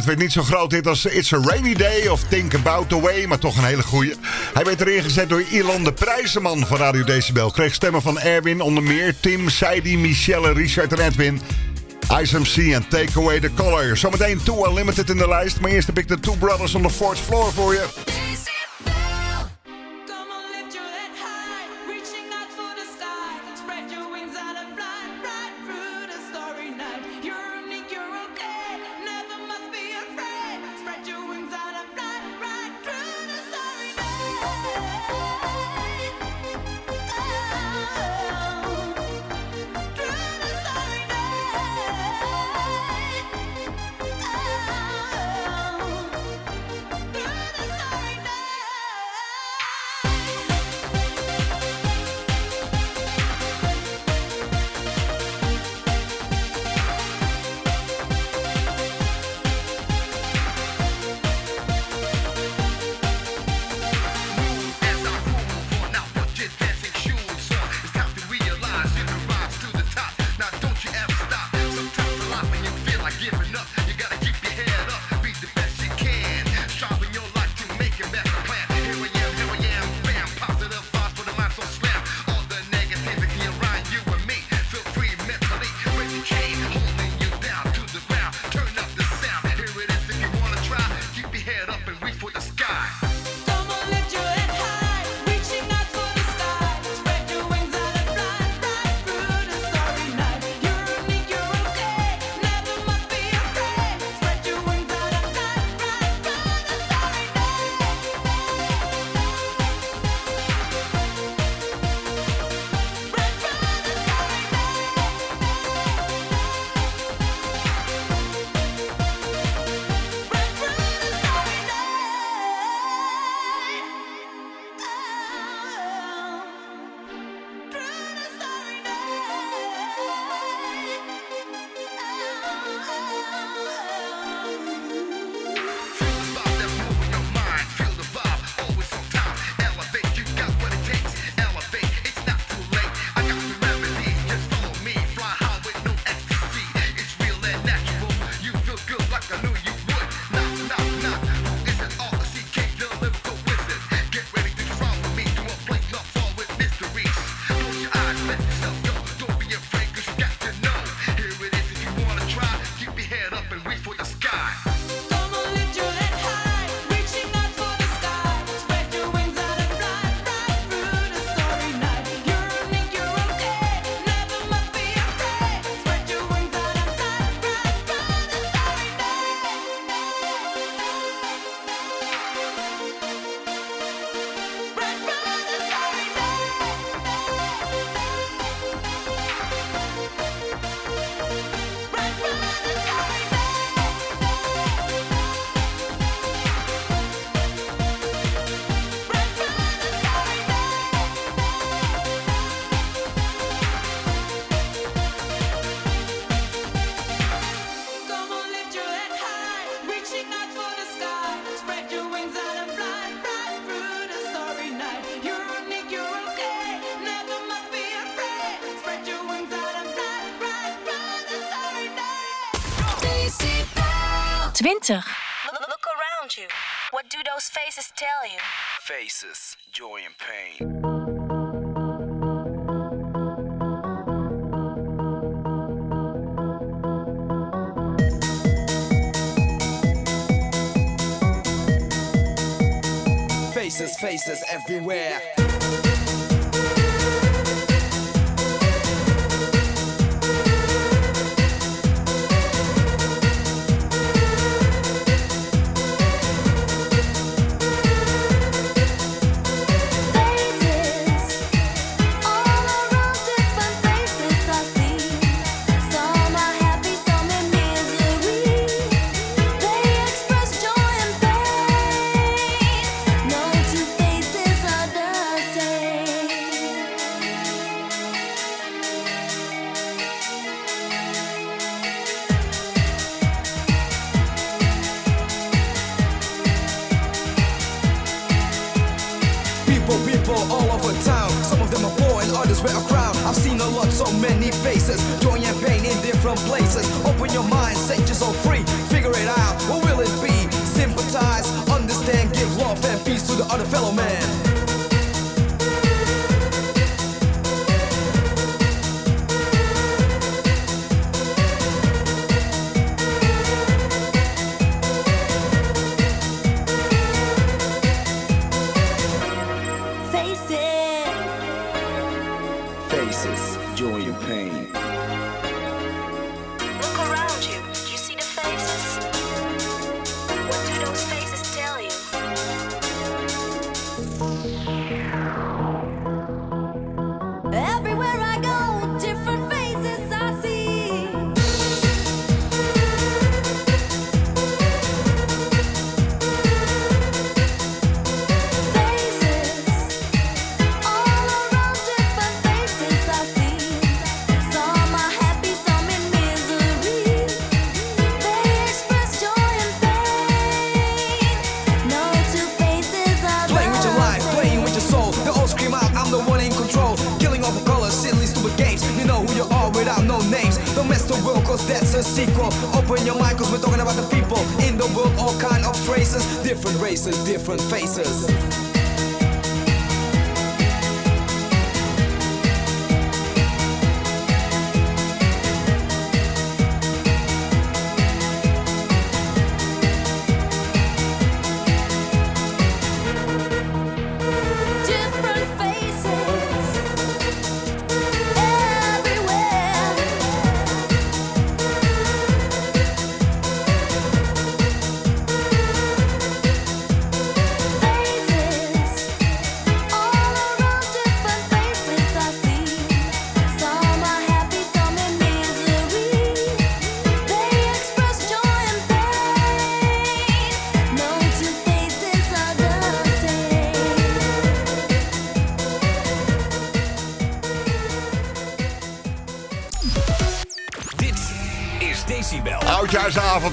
Het werd niet zo groot dit als It's a Rainy Day of Think About the Way, maar toch een hele goeie. Hij werd erin gezet door Ilan de Prijzenman van Radio Decibel. Kreeg stemmen van Erwin, onder meer Tim, Seidi, Michelle, Richard en Edwin. ISMC en Take Away the Color. Zometeen too Unlimited in de lijst, maar eerst heb ik de Two Brothers on the Fourth Floor voor je.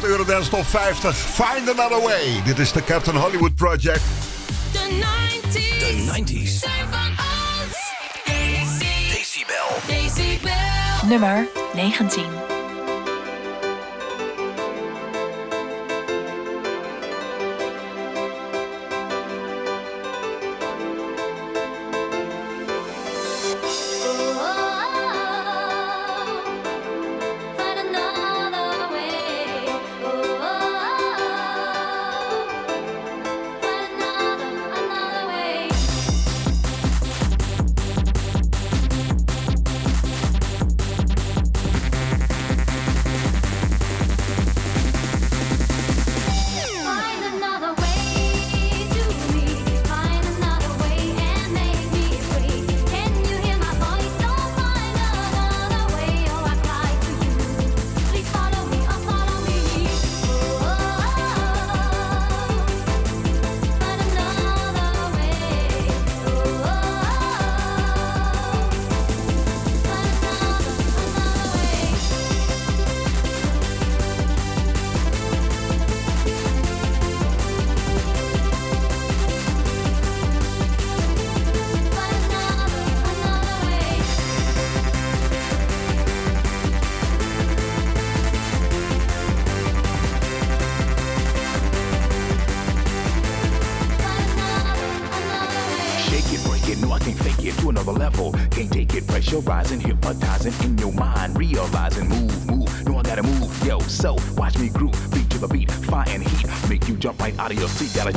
Eurodance Top 50. Find Another Way. Dit is de Captain Hollywood Project. The 90s. The 90s. Decibel. Nummer 19.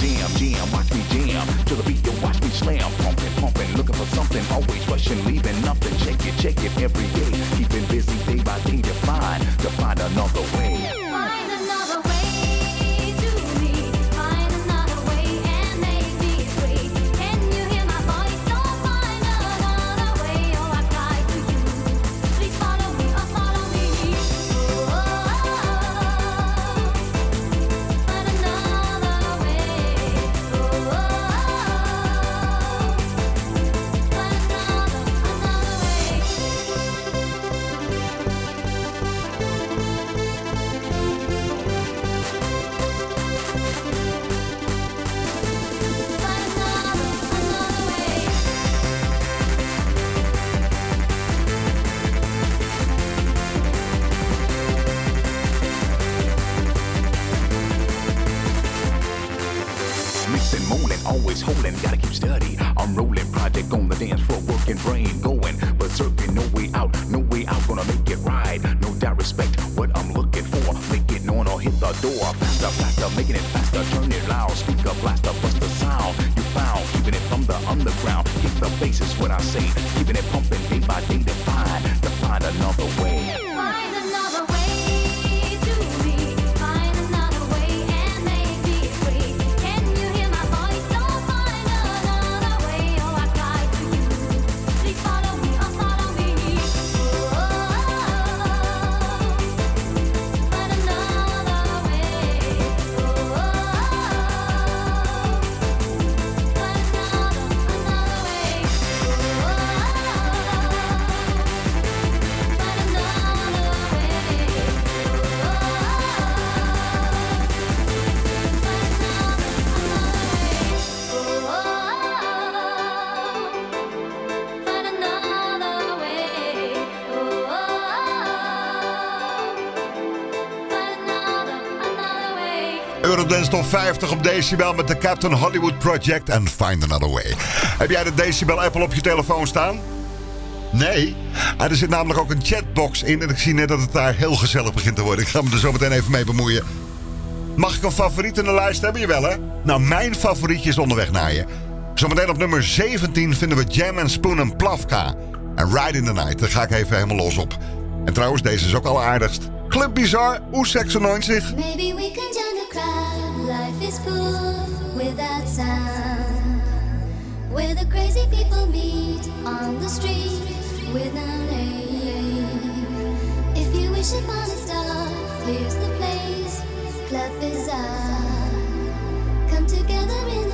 goddamn 50 op Decibel met de Captain Hollywood Project en Find Another Way. Heb jij de Decibel Apple op je telefoon staan? Nee. Ah, er zit namelijk ook een chatbox in en ik zie net dat het daar heel gezellig begint te worden. Ik ga me er zo meteen even mee bemoeien. Mag ik een favoriet in de lijst hebben? Jawel hè? Nou, mijn favorietje is onderweg naar je. Zometeen op nummer 17 vinden we Jam and Spoon en plafka. En Ride in the Night, daar ga ik even helemaal los op. En trouwens, deze is ook al aardigst. Club bizar, Oesek 96. Maybe we can is cool without sound. Where the crazy people meet on the street without name. If you wish upon a star, here's the place. Club Bizarre. Come together in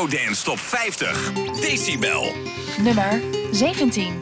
Eurodance Top 50 Decibel. Nummer 17.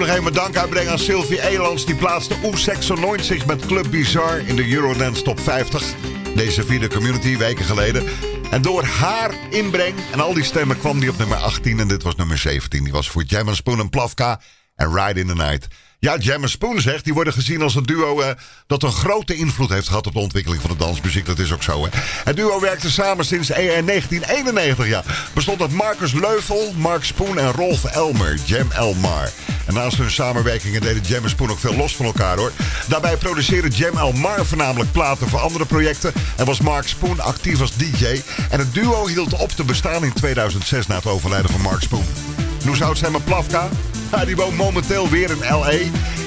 Nog even dank uitbrengen aan Sylvie Elands. Die plaatste Oef 96 met Club Bizarre in de Eurodance Top 50. Deze vierde community weken geleden. En door haar inbreng en al die stemmen kwam die op nummer 18. En dit was nummer 17. Die was voor Jam Spoon en Plavka en Ride in the Night. Ja, Jam Spoon zegt, die worden gezien als een duo eh, dat een grote invloed heeft gehad op de ontwikkeling van de dansmuziek. Dat is ook zo, hè. Het duo werkte samen sinds eh, 1991, ja. Bestond uit Marcus Leuvel, Mark Spoon en Rolf Elmer, Jam Elmar. En naast hun samenwerkingen deden Jam en Spoon ook veel los van elkaar, hoor. Daarbij produceerde Jam Elmar voornamelijk platen voor andere projecten en was Mark Spoon actief als DJ. En het duo hield op te bestaan in 2006 na het overlijden van Mark Spoon. Hoe zou het zijn met Plavka? Die woont momenteel weer in L.A.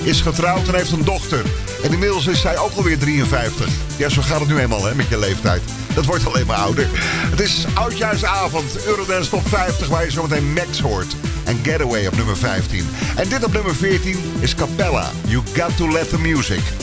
Is getrouwd en heeft een dochter. En inmiddels is zij ook alweer 53. Ja, zo gaat het nu eenmaal hè, met je leeftijd. Dat wordt alleen maar ouder. Het is oudjaarsavond, Eurodance Top 50, waar je zometeen Max hoort. En Getaway op nummer 15. En dit op nummer 14 is Capella. You got to let the music.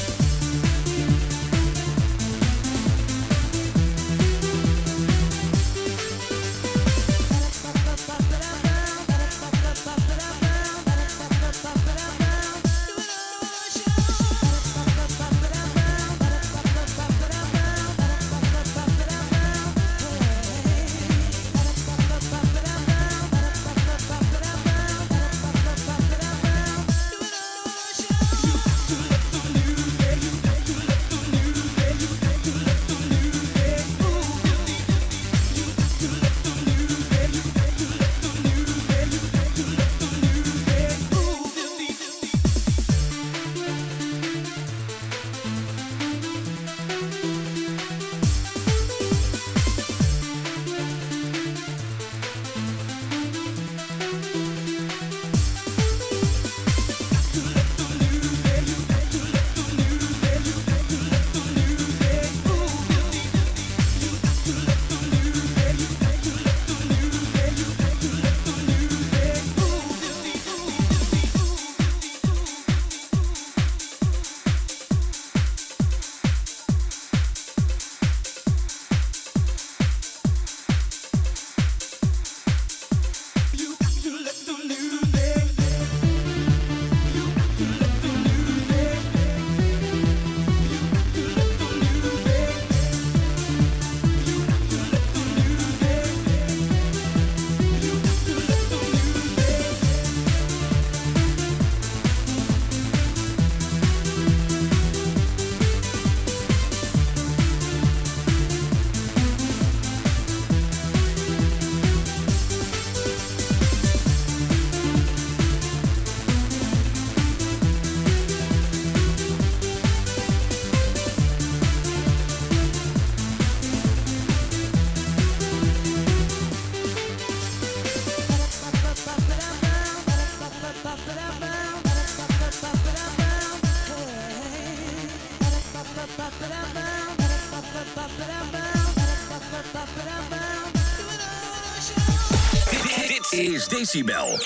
Decibel.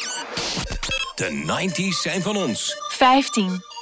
De 90s zijn van ons. 15.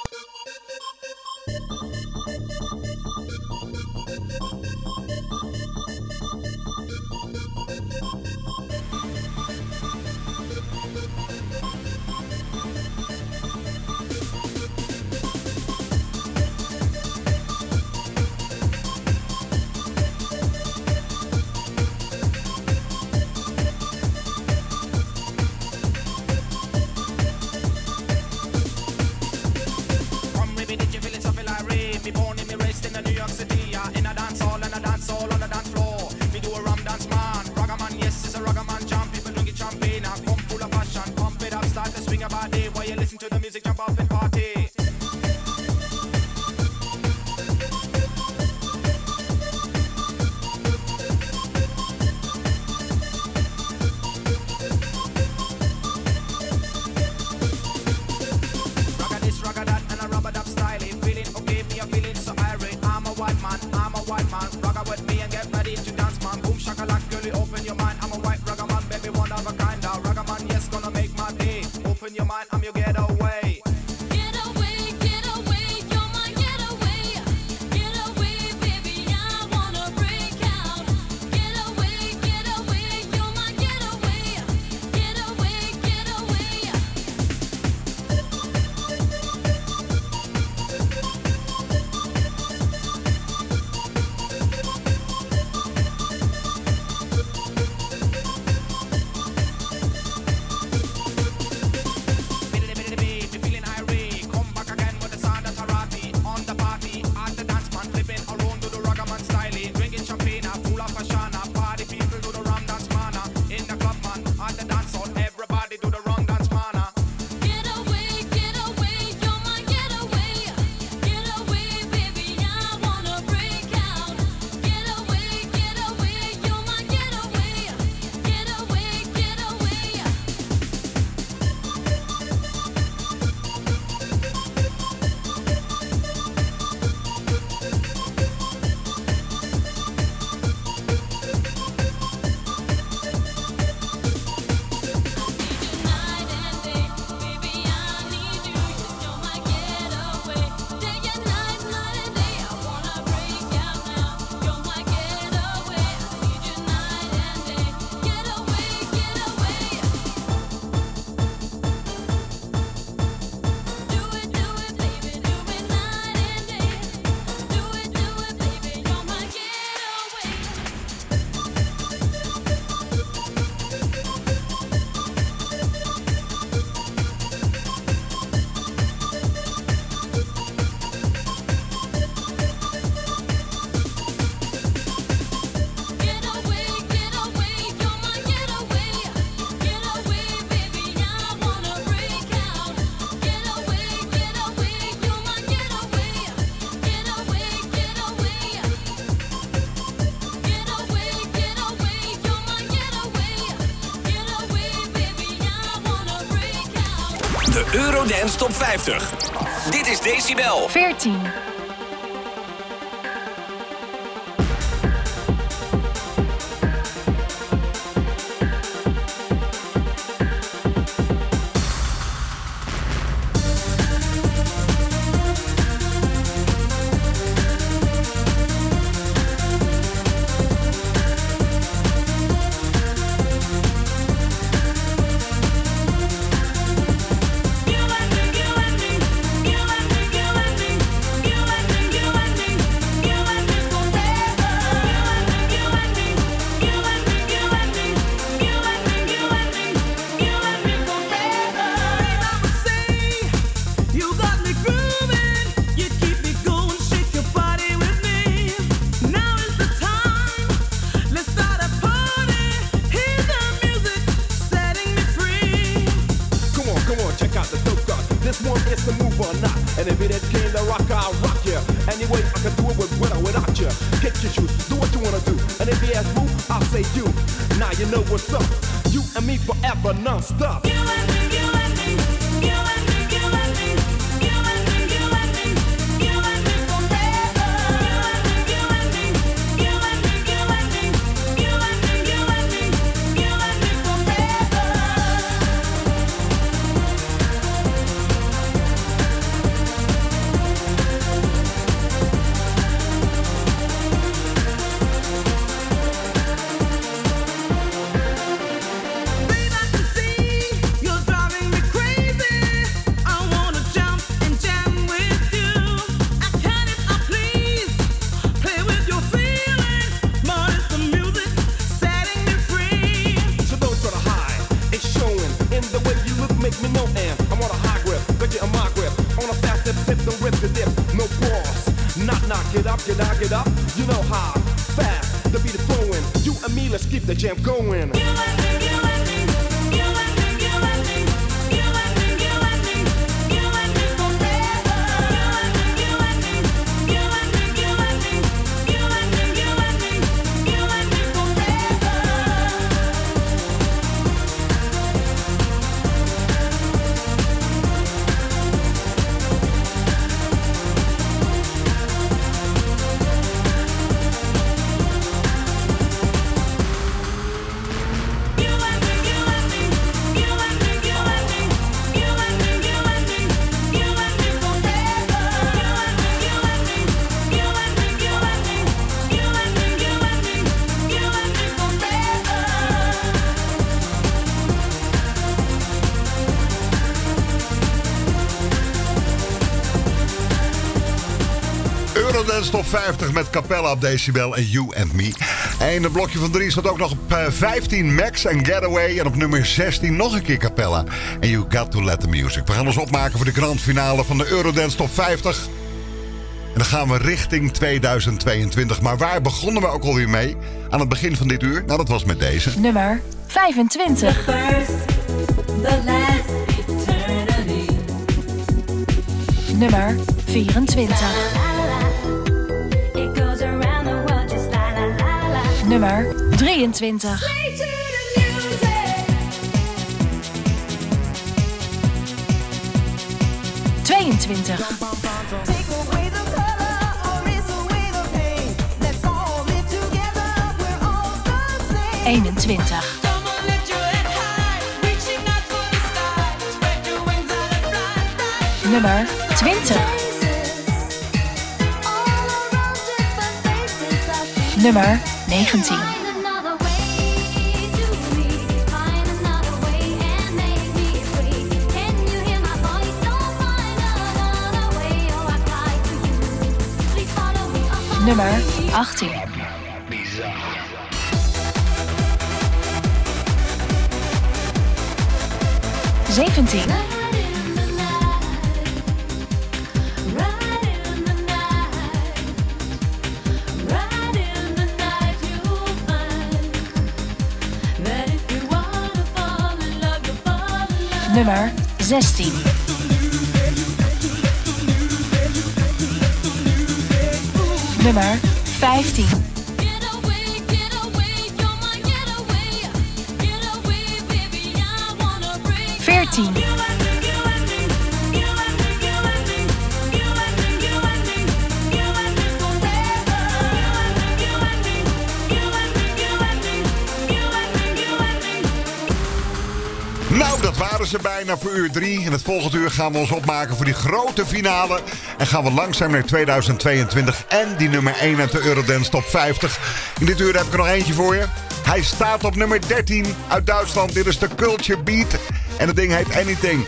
morning. Top 50. Dit is Decibel. 14. Top 50 met Capella op Decibel en You and Me. En het blokje van 3 staat ook nog op eh, 15 Max en Getaway. En op nummer 16 nog een keer Capella. En You Got To Let The Music. We gaan ons opmaken voor de grand finale van de Eurodance Top 50. En dan gaan we richting 2022. Maar waar begonnen we ook alweer mee? Aan het begin van dit uur? Nou, dat was met deze. Nummer 25. Nummer 24. Nummer 23. Tweeëntwintig. 21. Nummer 20. Nummer 19. Nummer 18. Zeventien. Nummer 16. Nummer 15. Veertien. ze bijna voor uur 3. En het volgende uur gaan we ons opmaken voor die grote finale. En gaan we langzaam naar 2022 en die nummer 1 uit de Eurodance Top 50. In dit uur heb ik er nog eentje voor je. Hij staat op nummer 13 uit Duitsland. Dit is de Culture Beat. En het ding heet Anything.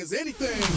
is anything.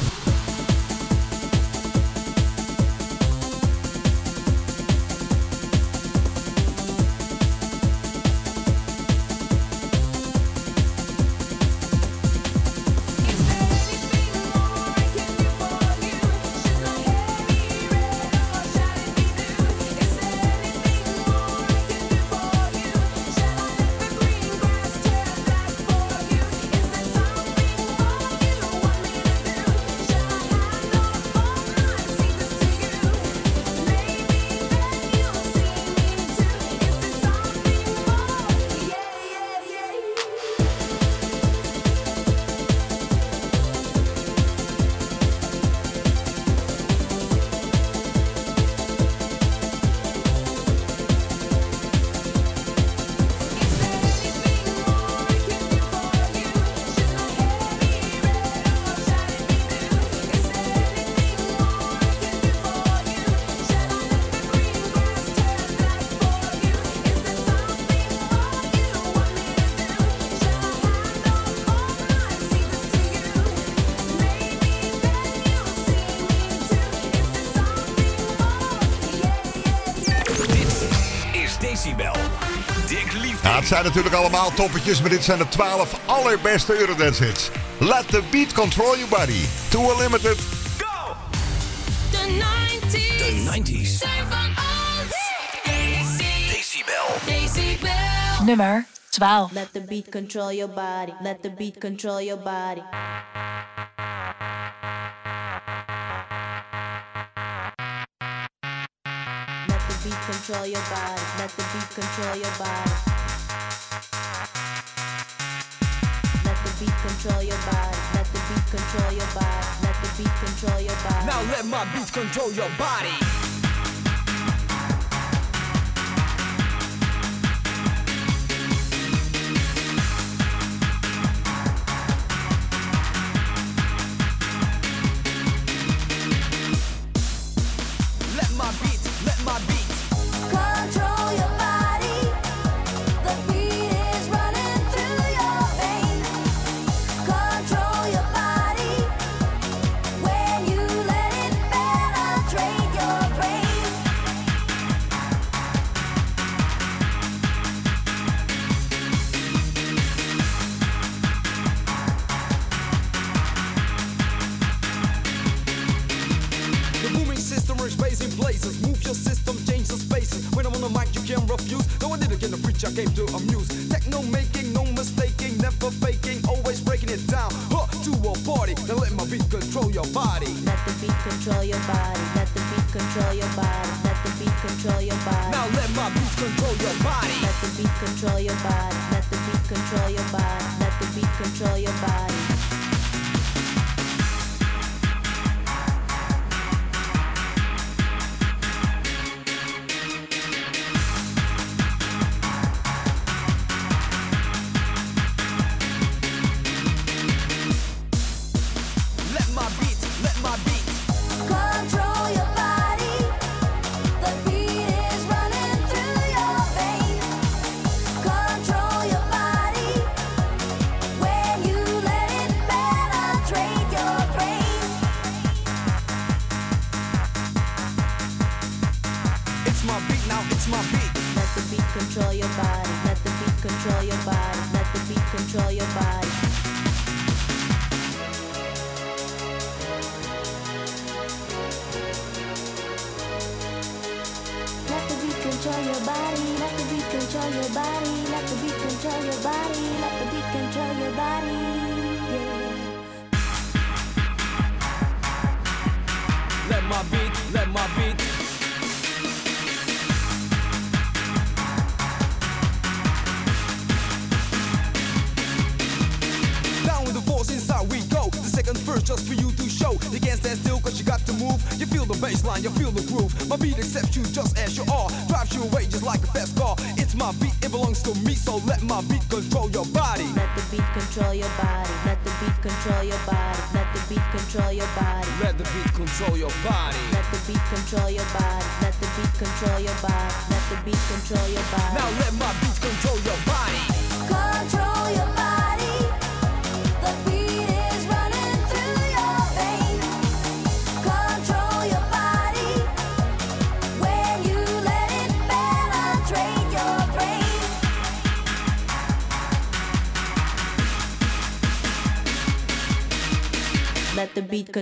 zijn natuurlijk allemaal toppetjes, maar dit zijn de 12 allerbeste Eurodance hits. Let the beat control your body. To a limited. Go! The 90s. The 90s. Zijn van ons. Decibel. Decibel. Nummer 12. Let the beat control your body. Let the beat control your body. Let the beat control your body. Let the beat control your body. control your body. Let the beat control your body. Let the beat control your body. Now let my beat control your body.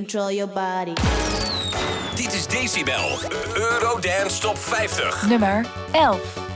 control your body. Dit is Decibel, Eurodance Top 50. Nummer 11.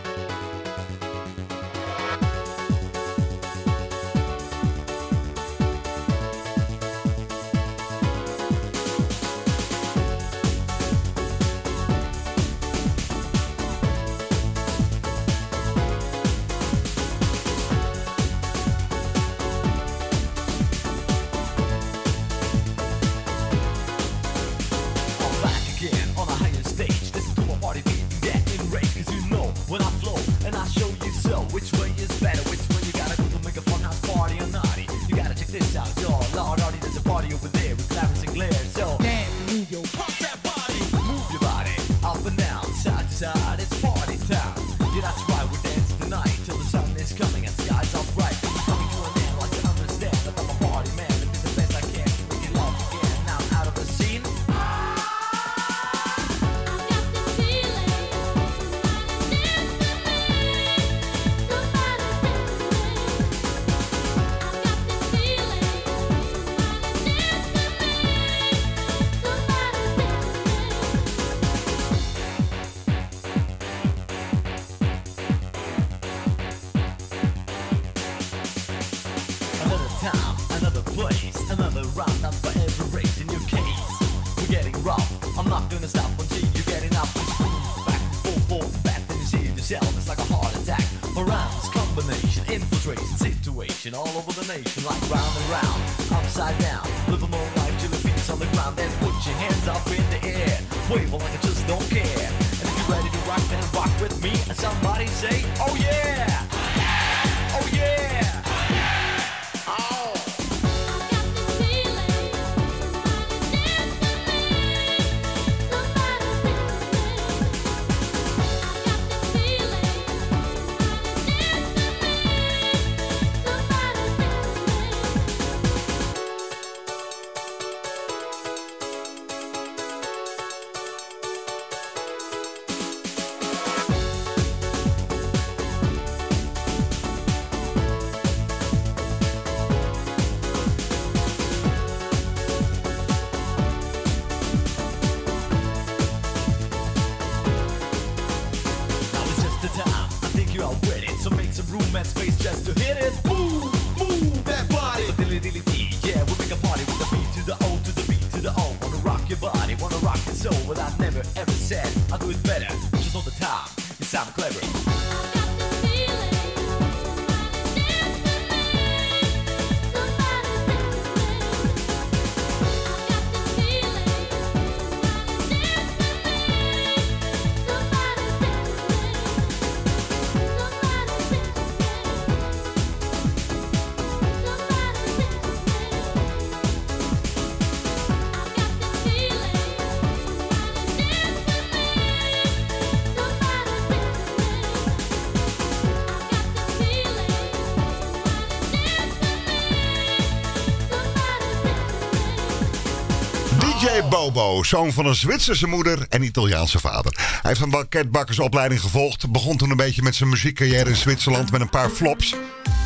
Zoon van een Zwitserse moeder en Italiaanse vader. Hij heeft een banketbakkersopleiding gevolgd. Begon toen een beetje met zijn muziekcarrière in Zwitserland met een paar flops.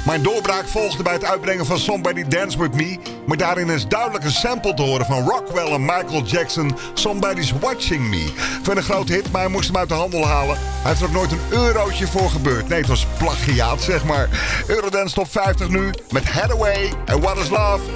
Een doorbraak volgde bij het uitbrengen van Somebody Dance With Me. Maar daarin is duidelijk een sample te horen van Rockwell en Michael Jackson. Somebody's Watching Me. Van een grote hit, maar hij moest hem uit de handel halen. Hij heeft er ook nooit een eurotje voor gebeurd. Nee, het was plagiaat, zeg maar. Eurodance Top 50 nu met Hathaway en What Is Love.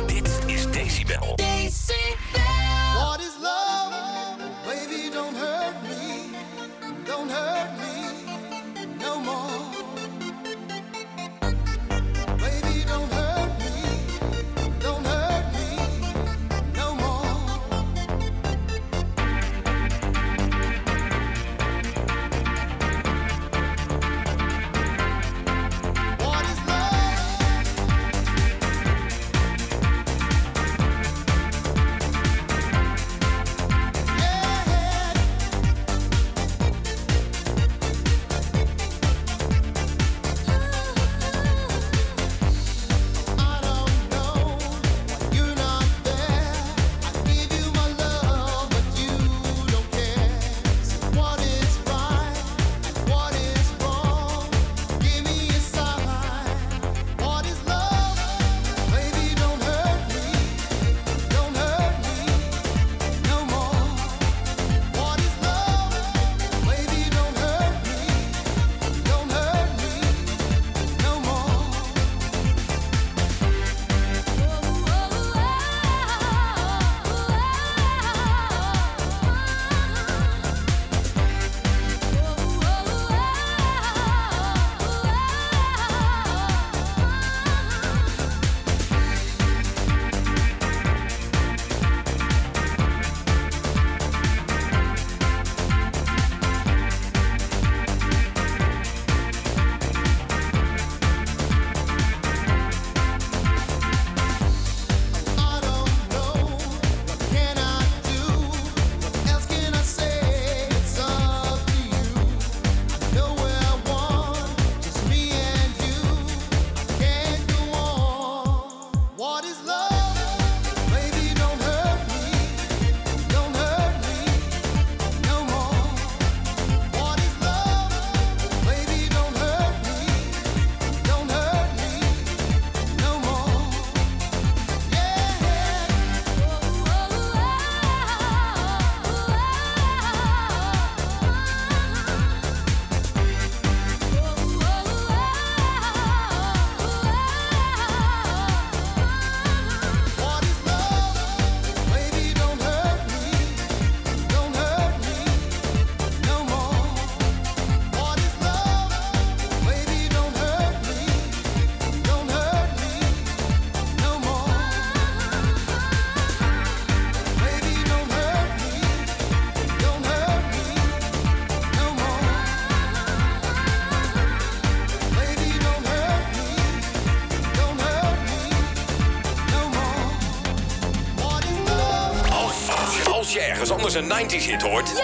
Een 90s hit hoort,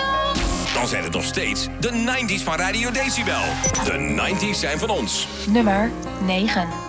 dan zijn het nog steeds de 90s van Radio Decibel. De 90s zijn van ons. Nummer 9.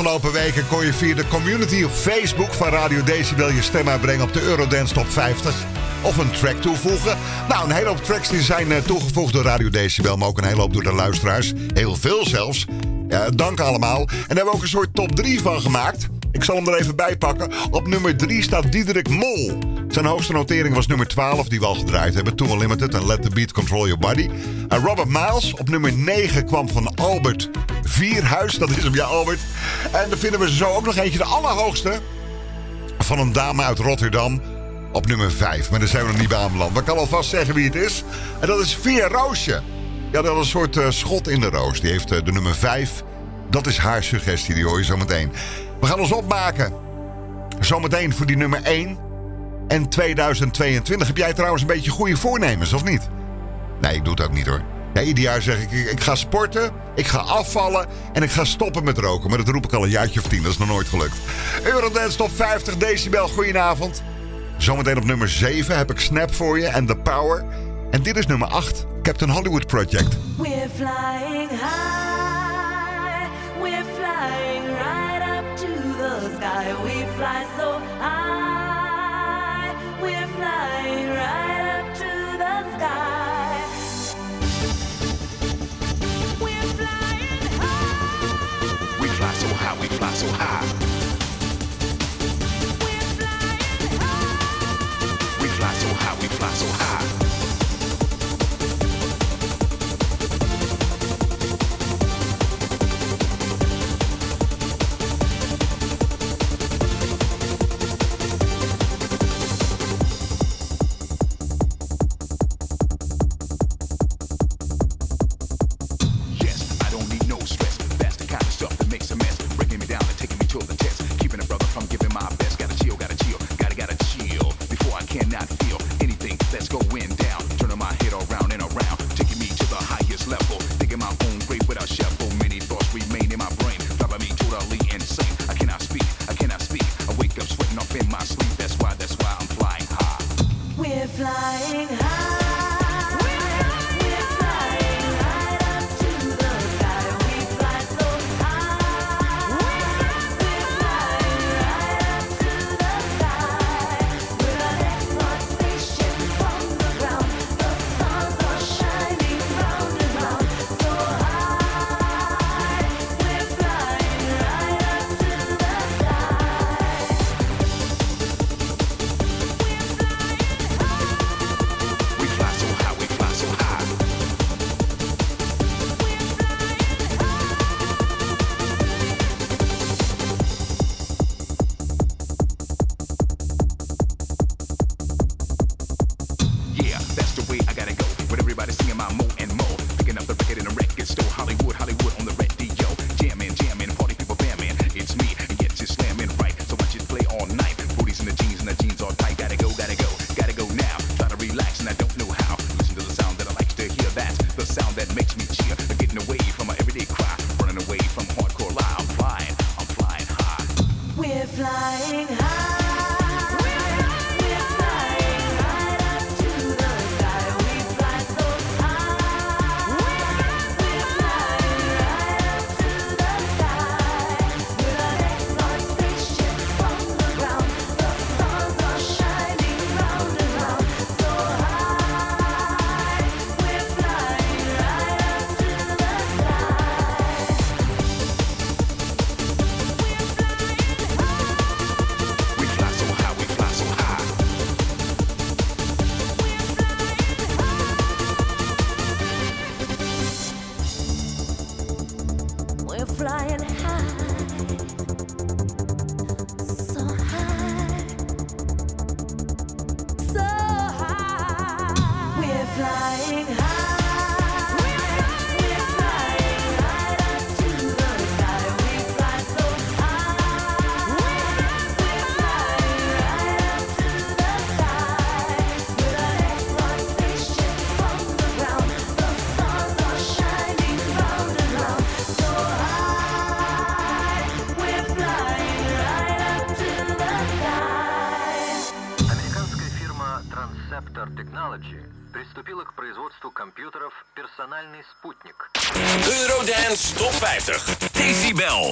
Afgelopen weken kon je via de community op Facebook van Radio Decibel je stem uitbrengen op de Eurodance Top 50. Of een track toevoegen. Nou, een hele hoop tracks die zijn eh, toegevoegd door Radio Decibel, maar ook een hele hoop door de luisteraars. Heel veel zelfs. Dank allemaal. En daar hebben we ook een soort top 3 van gemaakt. Ik zal hem er even bij pakken. Op nummer 3 staat Diederik Mol. Zijn hoogste notering was nummer 12, die we al gedraaid hebben. Tour Limited en Let the Beat Control Your Body. En Robert Miles op nummer 9 kwam van Albert Vierhuis. Dat is hem, ja, Albert. En dan vinden we zo ook nog eentje, de allerhoogste. Van een dame uit Rotterdam. Op nummer 5. Maar daar zijn we nog niet bij aanbeland. Maar ik kan alvast zeggen wie het is. En dat is Veer Roosje. Ja, dat is een soort eh, schot in de roos. Die heeft eh, de nummer 5. Dat is haar suggestie, die hoor je zometeen. We gaan ons opmaken. Zometeen voor die nummer 1. En 2022. Heb jij trouwens een beetje goede voornemens, of niet? Nee, ik doe het ook niet hoor. Ja, ieder jaar zeg ik, ik, ga sporten, ik ga afvallen en ik ga stoppen met roken. Maar dat roep ik al een jaartje of tien, dat is nog nooit gelukt. Eurodance Top 50 decibel, goedenavond. Zometeen op nummer 7 heb ik Snap voor je en The Power. En dit is nummer 8, Captain Hollywood Project. We're flying high, we're flying right up to the sky. We fly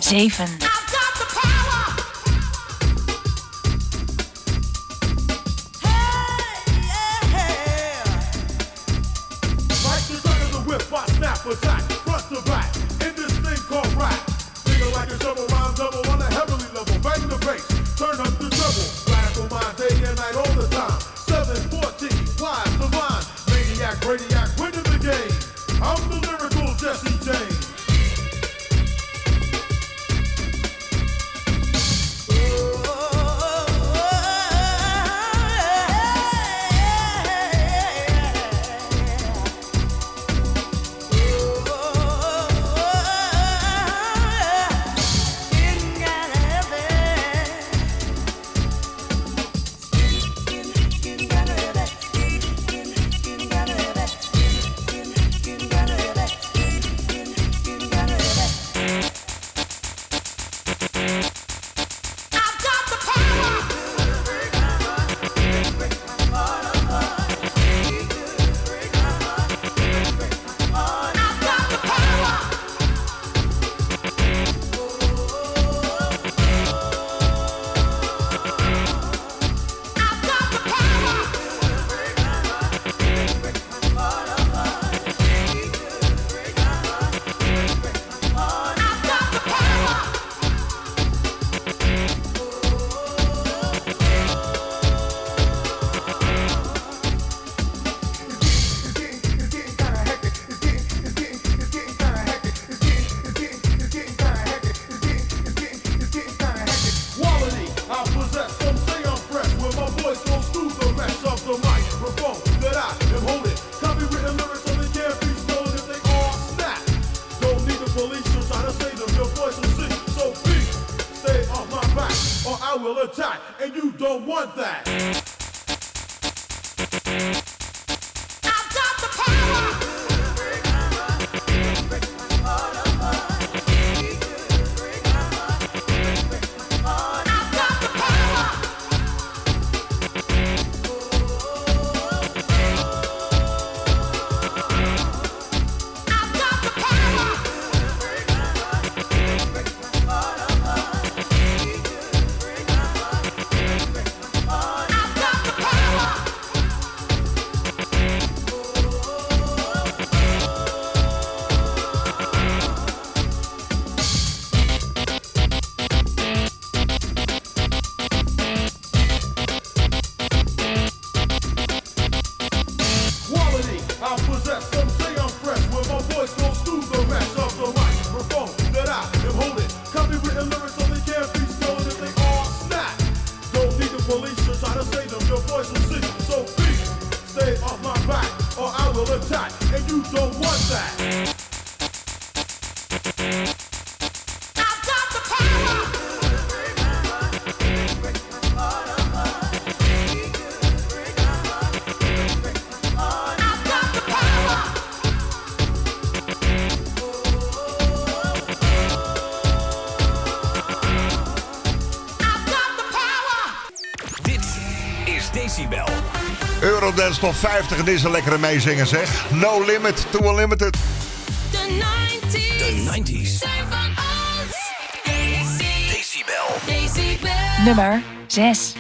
Javen. Dance Top 50. En dit is een lekkere meezingen zeg. No Limit to Unlimited. The 90s. The 90s. Zijn van. Decibel. Decibel. Nummer 6.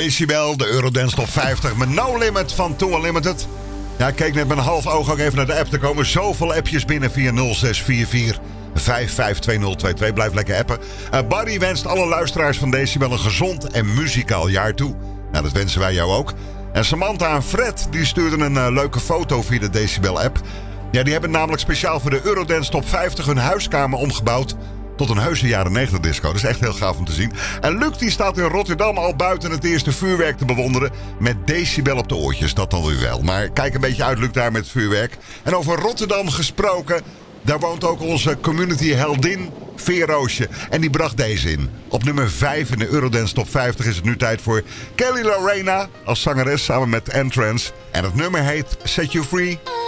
Decibel, de Eurodance Top 50 met No Limit van Too Unlimited. Ja, ik keek net met een half oog ook even naar de app. Er komen zoveel appjes binnen via 0644 552022. Blijf lekker appen. Uh, Barry wenst alle luisteraars van Decibel een gezond en muzikaal jaar toe. Nou, dat wensen wij jou ook. En Samantha en Fred die stuurden een eh, leuke foto via de Decibel app. Ja, die hebben namelijk speciaal voor de Eurodance Top 50 hun huiskamer omgebouwd tot een heuse jaren 90 disco. Dat is echt heel gaaf om te zien. En Luc die staat in Rotterdam al buiten het eerste vuurwerk te bewonderen. Met decibel op de oortjes, dat dan weer wel. Maar kijk een beetje uit Luc daar met het vuurwerk. En over Rotterdam gesproken... Daar woont ook onze community heldin Veerroosje. En die bracht deze in. Op nummer 5 in de Eurodance Top 50 is het nu tijd voor Kelly Lorena als zangeres samen met Entrance. En het nummer heet Set You Free.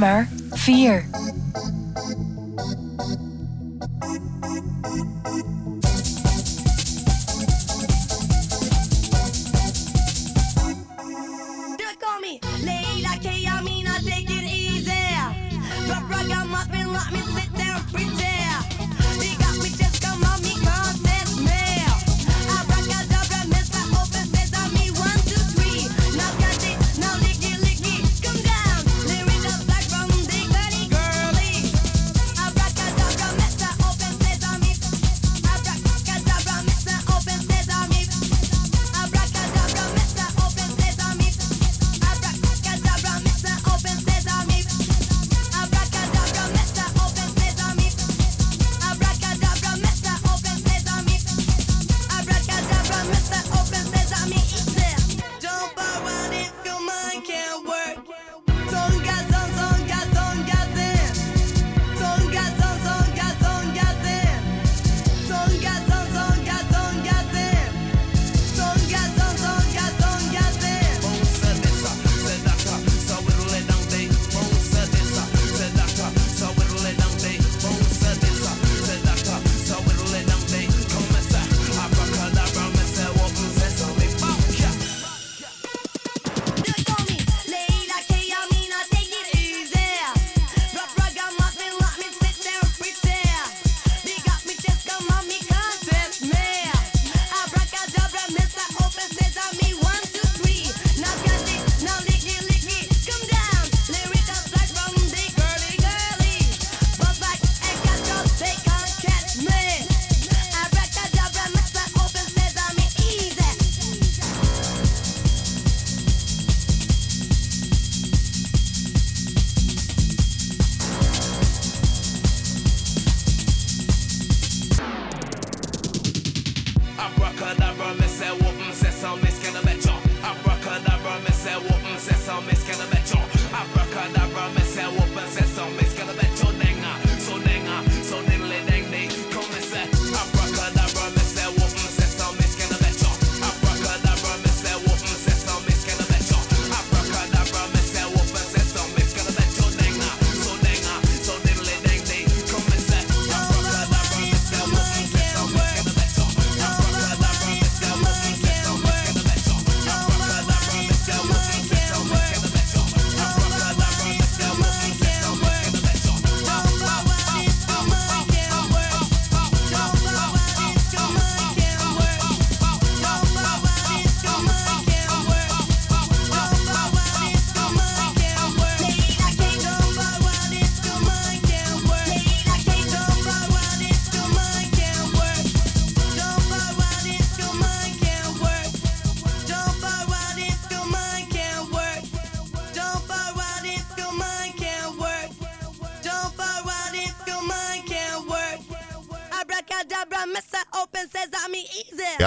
Nummer 4.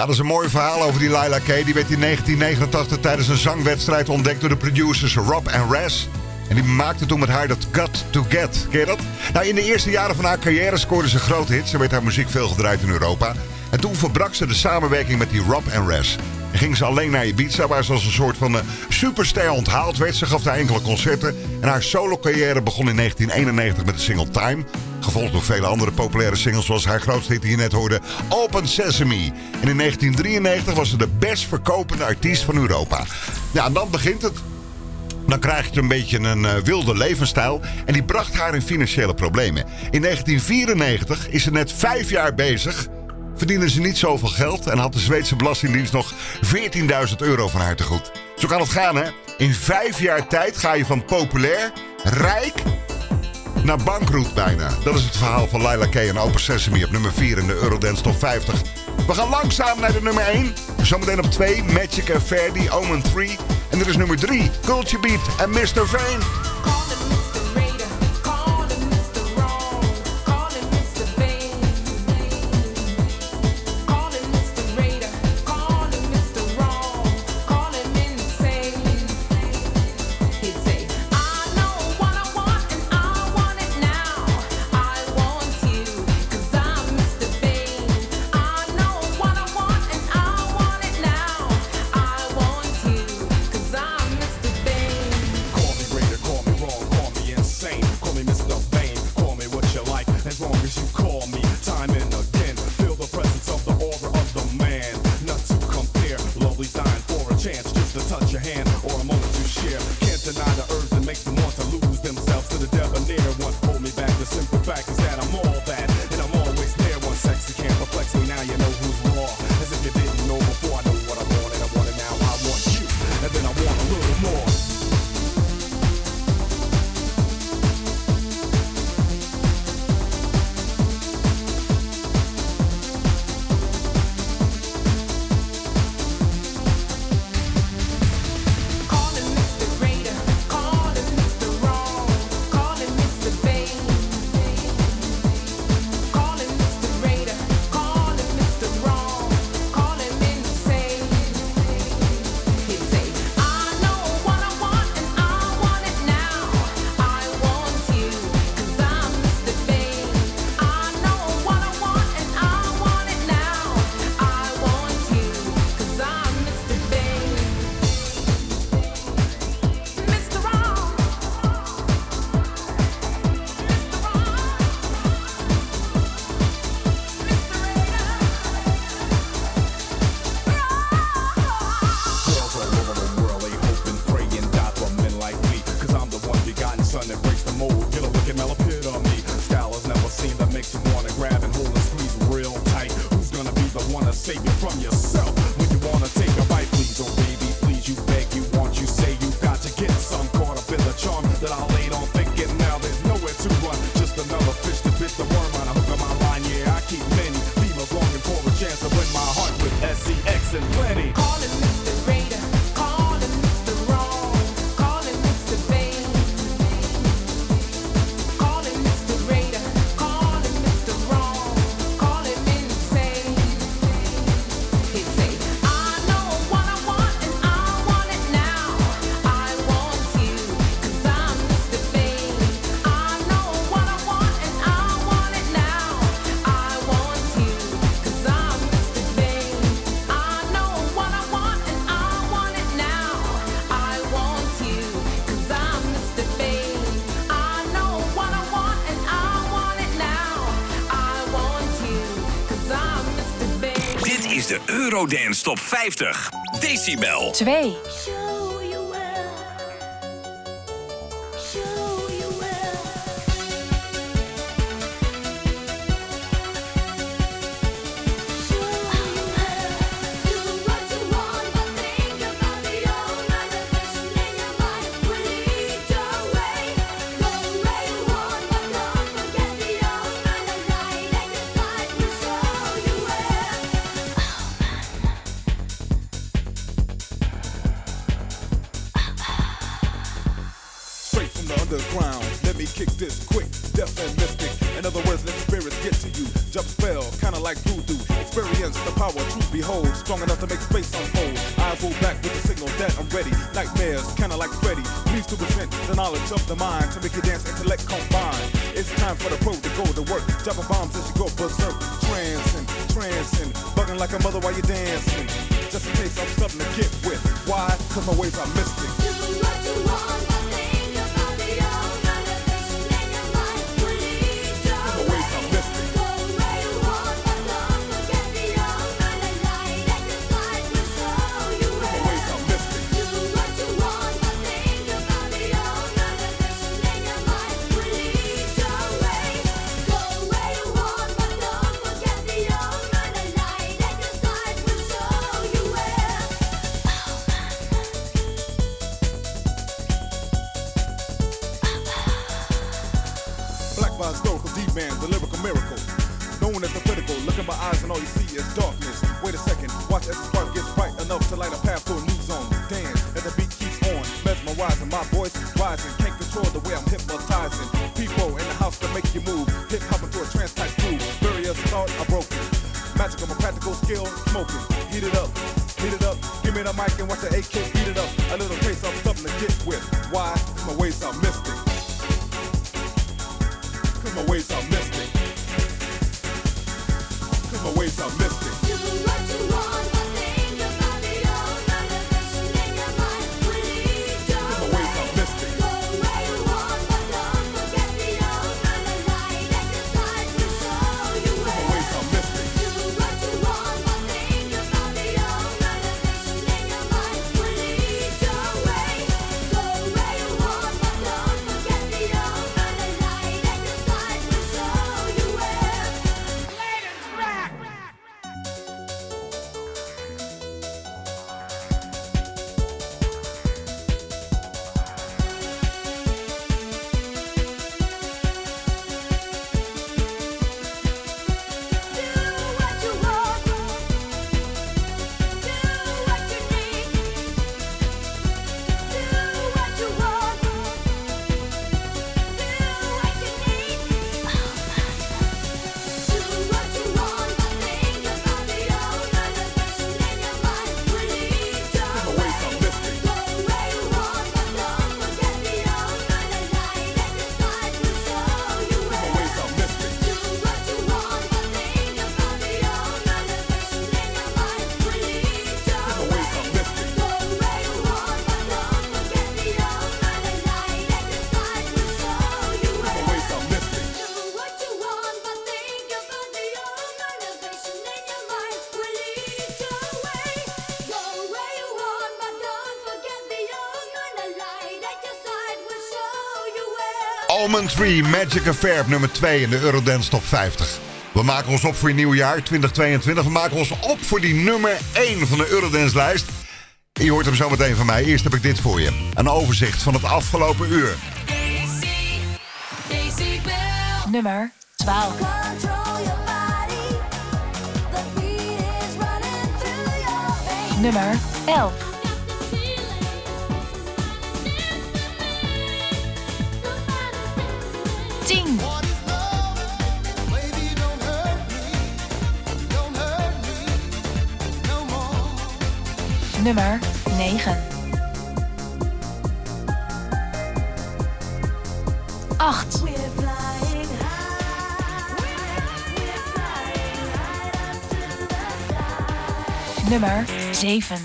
Dat is een mooi verhaal over die Laila Kay. Die werd in 1989 tijdens een zangwedstrijd ontdekt door de producers Rob en Raz. En die maakte toen met haar dat Got to Get. Ken je dat? Nou, in de eerste jaren van haar carrière scoorde ze grote hits. Ze werd haar muziek veel gedraaid in Europa. En toen verbrak ze de samenwerking met die Rob en Raz. En ging ze alleen naar Ibiza, waar ze als een soort van eh, superster onthaald werd. Ze gaf daar enkele concerten. En haar solo-carrière begon in 1991 met de single Time. Gevolgd door vele andere populaire singles, zoals haar grootste hit die je net hoorde, Open Sesame. En in 1993 was ze de best verkopende artiest van Europa. Ja, en dan begint het. Dan krijg je een beetje een eh, wilde levensstijl. En die bracht haar in financiële problemen. In 1994 is ze net vijf jaar bezig. Verdiende ze niet zoveel geld. En had de Zweedse Belastingdienst nog 14.000 euro van haar te goed. Zo kan het gaan, hè? In vijf jaar tijd ga je van populair, rijk naar bankroet bijna. Dat is het verhaal van Laila Kay en Open Sesame op nummer 4 in de Eurodance Top 50. We gaan langzaam naar de nummer 1. Zometeen op 2 Magic and Verdi, Omen 3. En er is nummer 3 Culture Beat en Mr. Vane. Dance Top 50. Decibel. 2. Three Magic Affair nummer 2 in de Eurodance Top 50. We maken ons op voor je nieuwjaar 2022. We maken ons op voor die nummer 1 van de Eurodance lijst. Je hoort hem zo meteen van mij. Eerst heb ik dit voor je. Een overzicht van het afgelopen uur. Nummer 12. Body, nummer 11. nummer 9. 8. Nummer 7.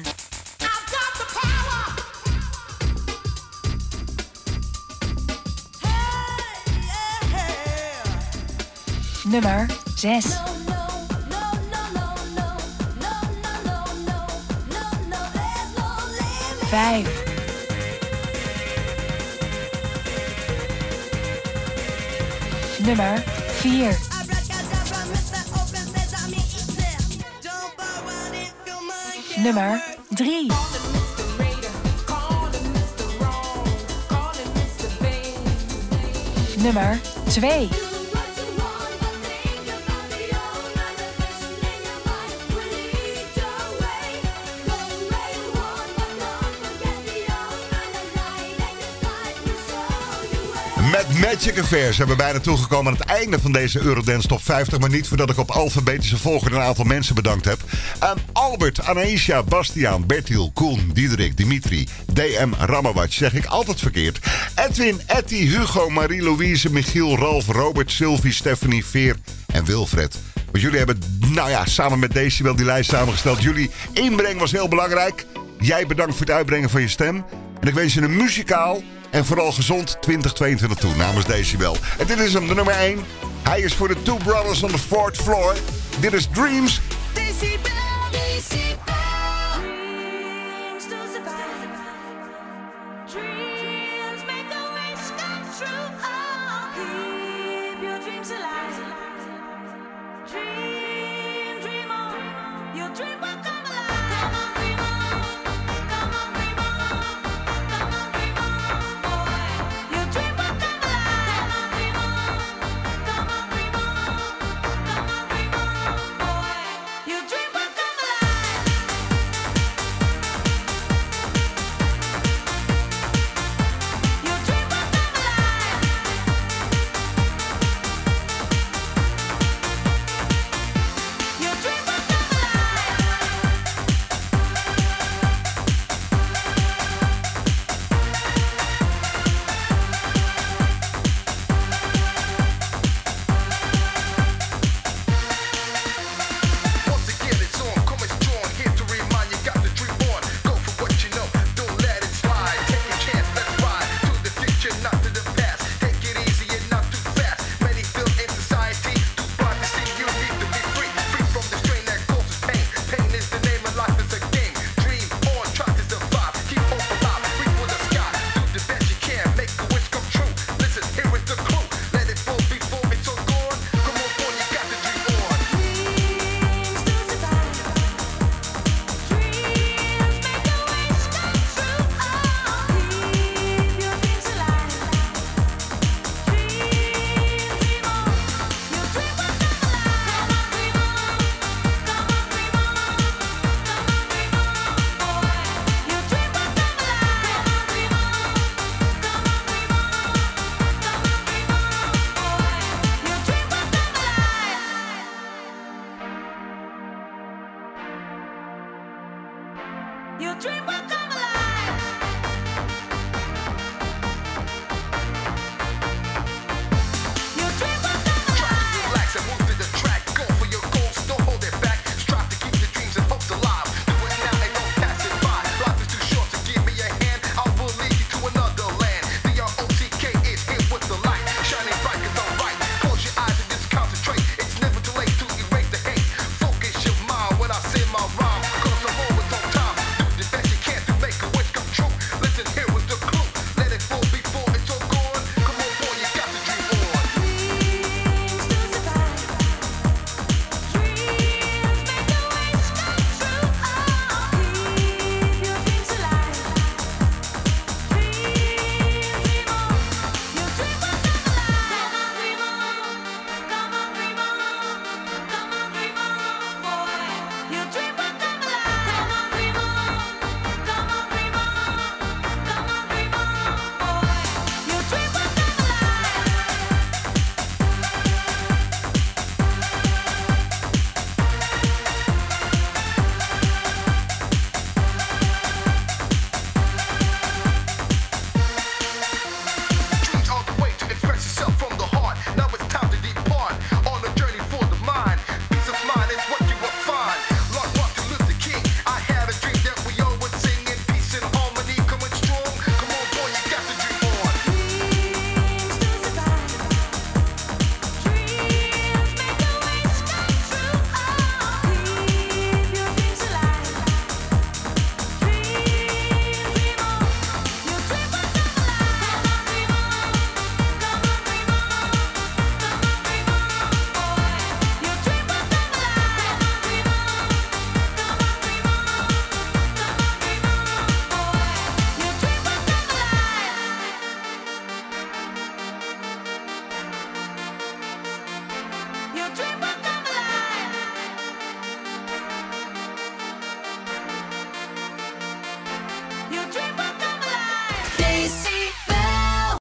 Nummer 6. 5. Nummer 4. Nummer 3. Nummer 2. Magic Affairs zijn we bijna toegekomen aan het einde van deze Eurodance Top 50. Maar niet voordat ik op alfabetische volgorde een aantal mensen bedankt heb. Aan Albert, Anaïsja, Bastiaan, Bertiel, Koen, Diederik, Dimitri, DM, Ramawatch, zeg ik altijd verkeerd. Edwin, Etty, Hugo, Marie-Louise, Michiel, Ralf, Robert, Sylvie, Stephanie, Veer en Wilfred. Want jullie hebben, nou ja, samen met Decibel die lijst samengesteld. Jullie inbreng was heel belangrijk. Jij bedankt voor het uitbrengen van je stem. En ik wens je een muzikaal en vooral gezond 2022 toe namens Decibel. En dit is hem, de nummer 1. Hij is voor de Two Brothers on the Fourth Floor. Dit is Dreams. Your